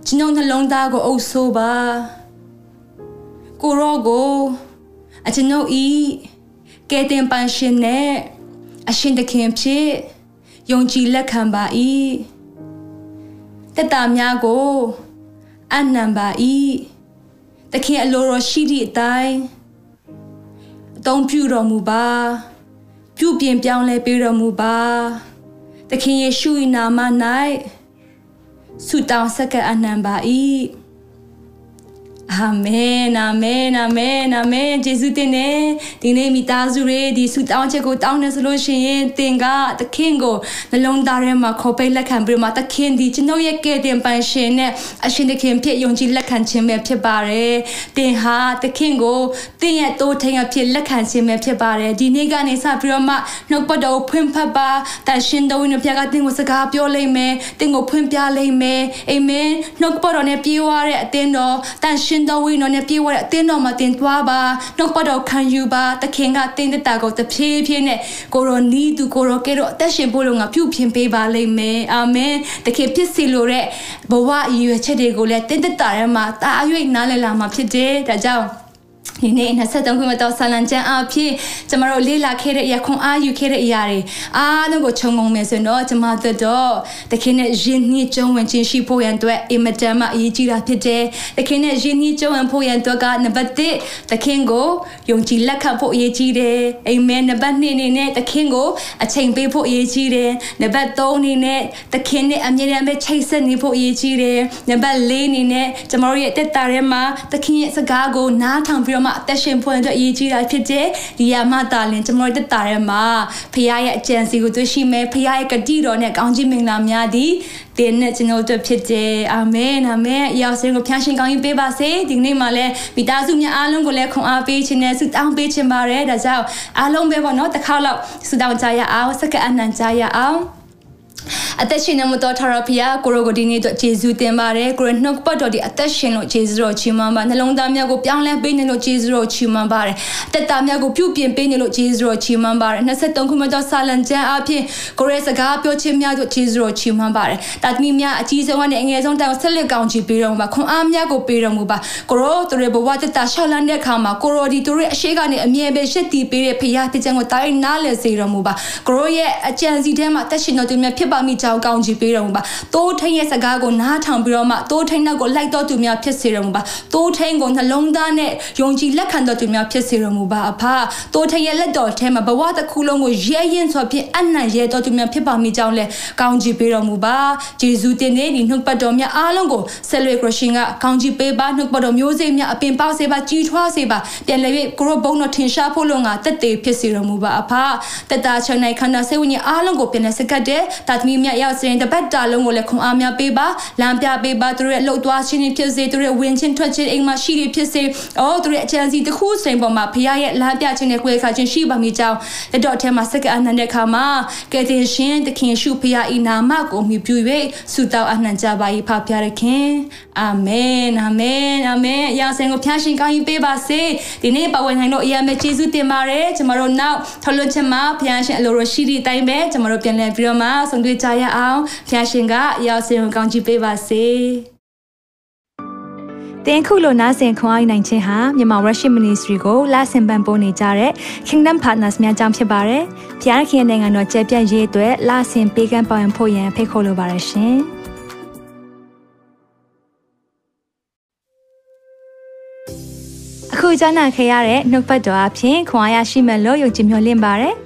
ကျွန်ုပ်နှလုံးသားကိုအုပ်ဆိုးပါကိုရောကိုအကျွန်ုပ်ဤ ကဲတင်ပန်ရှင်နဲ့အရှင်တခင်ဖြစ်ယုံကြည်လက်ခံပါ၏တက်တာများကိုအနံပါ၏တခင်အလိုတော်ရှိသည့်အတိုင်းအသုံးပြုတော်မူပါပြုပြင်ပြောင်းလဲပေးတော်မူပါသခင်ယေရှု၏နာမ၌ဆုတောင်းဆက်ကအနံပါ၏ အာမင်အာမင်အာမင်အာမင်ယေရှုတင်နေဒီနေ့မိသားစုတွေဒီဆုတောင်းချက်ကိုတောင်းနေဆိုလို့ရှိရင်သင်ကသခင်ကိုနှလုံးသားထဲမှာခေါ်ပိတ်လက်ခံပြီးမှသခင်ဒီကျွန်ုပ်ရဲ့ကယ်တင်ပိုင်ရှင်နဲ့အရှင်သခင်ဖြစ်ယုံကြည်လက်ခံခြင်းပဲဖြစ်ပါတယ်သင်ဟာသခင်ကိုသင်ရဲ့တိုးထိန်အဖြစ်လက်ခံခြင်းပဲဖြစ်ပါတယ်ဒီနေ့ကနေစပြီးတော့မှနှုတ်ပတ်တော်ဖွင့်ဖတ်ပါတန်ရှင်တော်ဝင်ဖျားကသင်ကိုစကားပြောလိမ့်မယ်သင်ကိုဖွင့်ပြလိမ့်မယ်အာမင်နှုတ်ပတ်တော်နဲ့ပြေးဝရတဲ့အသင်တော်တန်ရှင်တော်ဝိနော်နဲ့ပြေဝတဲ့အသင်းတော်မှာတင်သွားပါနှုတ်ပတ်တော်ခံယူပါတခင်ကတင်းတတာကိုတဖြည်းဖြည်းနဲ့ကိုရောနီးသူကိုရောကဲတော့အသက်ရှင်ဖို့လို့ငါပြုပြင်ပေးပါလိမ့်မယ်အာမင်တခင်ဖြစ်စီလို့တဲ့ဘဝအရွယ်ချက်တွေကိုလည်းတင်းတတာထဲမှာတာအရွေ့နားလည်လာမှာဖြစ်တယ်ဒါကြောင့် ဒီနေ့23ခုမြောက်ဆာလံကျမ်းအဖြစ်ကျမတို့လေ့လာခဲ့တဲ့ရခွန်အားယူခဲ့တဲ့အရာတွေအားလုံးကိုခြုံငုံမယ်ဆိုတော့ကျမတို့တော့တခင်နဲ့ယဉ်နှီးကျုံဝင်ခြင်းရှိဖို့ရန်အတွက်အင်မတန်မှအရေးကြီးတာဖြစ်တယ်။တခင်နဲ့ယဉ်နှီးကျုံဝင်ဖို့ရန်အတွက်ကနံပါတ်1တခင်ကိုယုံကြည်လက်ခံဖို့အရေးကြီးတယ်။အာမင်နံပါတ်2အနေနဲ့တခင်ကိုအချိန်ပေးဖို့အရေးကြီးတယ်။နံပါတ်3အနေနဲ့တခင်နဲ့အမြဲတမ်းပဲချိတ်ဆက်နေဖို့အရေးကြီးတယ်။နံပါတ်4အနေနဲ့ကျမတို့ရဲ့တက်တာထဲမှာတခင်ရဲ့စကားကိုနားထောင်ပြီးတော့မှအသက်ရှင်ဖွင့်အတွက်အရေးကြီးတာဖြစ်တဲ့ဒီရမတာလင်ကျွန်တော်တက်တာထဲမှာဖခင်ရဲ့အကြံစီကိုတွေ့ရှိမယ်ဖခင်ရဲ့ဂတိတော်နဲ့ကောင်းချီးမင်္ဂလာများသည်တင်နဲ့ကျွန်တော်တို့ဖြစ်တယ်အာမင်အာမင်အရောက်စင်ကိုဖျားရှင်ကောင်းကြီးပေးပါစေဒီနေ့မှလည်းမိသားစုများအားလုံးကိုလည်းခွန်အားပေးခြင်းနဲ့ဆုတောင်းပေးခြင်းပါတယ်ဒါကြောင့်အားလုံးပဲပေါ့နော်တစ်ခါတော့ဆုတောင်းကြရအောင်စက္ကအနံကြရအောင် အသက်ရှင်နေမှုတော်ထရဖီယာကိုရိုကိုဒီနေ့တော့ဂျေဇုတင်ပါတယ်ကိုရနှုတ်ပတ်တော်ဒီအသက်ရှင်လို့ဂျေဇုတော်ချီးမွမ်းပါနှလုံးသားများကိုပြောင်းလဲပေးနေလို့ဂျေဇုတော်ချီးမွမ်းပါတယ်တက်တာများကိုပြုပြင်ပေးနေလို့ဂျေဇုတော်ချီးမွမ်းပါတယ်23ခုမြောက်သောဆာလံကျမ်းအဖြစ်ကိုရဲစကားပြောခြင်းများတို့ဂျေဇုတော်ချီးမွမ်းပါတယ်တာသမီများအကြီးဆုံးနဲ့အငယ်ဆုံးတောင်ဆက်လက်ကောင်းချီးပေးတော်မူပါခွန်အားများကိုပေးတော်မူပါကိုရိုသူတွေဘဝတက်တာရှောက်လန်းတဲ့အခါမှာကိုရိုဒီသူတွေအရှိကနေအမြဲပဲရှက်တီပေးတဲ့ဖရာတကြံကိုတိုင်းနားလည်စေတော်မူပါကိုရိုရဲ့အကြံစီထဲမှာတက်ရှင်တော်သူများဖြစ်ပါမိကြောင်းကောင်းချီးပေးတော်မူပါတိုးထိန်ရဲ့စကားကိုနားထောင်ပြီးတော့မှတိုးထိန်နောက်ကိုလိုက်တော်သူများဖြစ်စေတော်မူပါတိုးထိန်ကိုနှလုံးသားနဲ့ယုံကြည်လက်ခံတော်သူများဖြစ်စေတော်မူပါအဖတိုးထိန်ရဲ့လက်တော်ထဲမှာဘဝတစ်ခုလုံးကိုရဲရင်ဆိုဖြင့်အနံ့ရဲတော်သူများဖြစ်ပါမိကြောင်းလဲကောင်းချီးပေးတော်မူပါဂျေဇုတင်တဲ့ဒီနှုတ်ပတ်တော်များအားလုံးကိုဆက်လွေခရရှင်ကကောင်းချီးပေးပါနှုတ်ပတ်တော်မျိုးစေ့များအပင်ပေါက်စေပါကြီးထွားစေပါပြန်လည်၍ကိုရောဘုံတော်ထင်ရှားဖို့လုံငါတက်သေးဖြစ်စေတော်မူပါအဖတက်တာချန်နိုင်ခန္ဓာစိတ်ဝိညာဉ်အားလုံးကိုပြန်လည်စကတ်တဲ့တာသမီးများရောက်စဉ်တပတ်တာလုံးကိုလည်းခွန်အားများပေးပါလမ်းပြပေးပါသူတို့ရဲ့လှုပ်သွားခြင်းတွေဖြစ်စေသူတို့ရဲ့ဝင်ခြင်းထွက်ခြင်းအိမ်မှာရှိတွေဖြစ်စေအော်သူတို့ရဲ့အချမ်းစီတစ်ခုစိန်ပေါ်မှာဖခင်ရဲ့လမ်းပြခြင်းနဲ့ကိုယ်ခါခြင်းရှိပါမိကြောင်းလက်တော်ထဲမှာစက္ကအနန္တခါမှာကယ်တင်ရှင်သခင်ရှုဖခင်ဤနာမကိုမြှပြု၍ဆုတောင်းအနှံကြပါ၏ဖဖရခင်အာမင်အာမင်အာမင်ရာစင်ကိုဖျားရှင်ကောင်းကြီးပေးပါစေဒီနေ့ပဝယ်နိုင်တော့အရာမဲ့ယေရှုတင်ပါတယ်ကျွန်တော်တို့နောက်ထလွတ်ချက်မှာဖျားရှင်အလိုတော်ရှိသည့်အတိုင်းပဲကျွန်တော်တို့ပြန်လည်ပြီးတော့မှဆုံတွေ့ကြရအောင်ဖျားရှင်ကအရာစင်ကိုကောင်းကြီးပေးပါစေတင်ခုလိုနာဆင်ခွန်အားနိုင်ခြင်းဟာမြန်မာ Worship Ministry ကိုလာဆင်ပန်ပိုးနေကြတဲ့ Kingdom Partners များအကြောင်းဖြစ်ပါတယ်။ဖျားခင်နိုင်ငံတော်ကျယ်ပြန့်ရေးအတွက်လာဆင်ပေးကမ်းပောင်းဖို့ရန်ဖိတ်ခေါ်လိုပါတယ်ရှင်။အခုကြားနာခဲ့ရတဲ့နှုတ်ပတ်တော်အဖြစ်ခွန်အားရရှိမယ်လို့ယုံကြည်မျှော်လင့်ပါတယ်။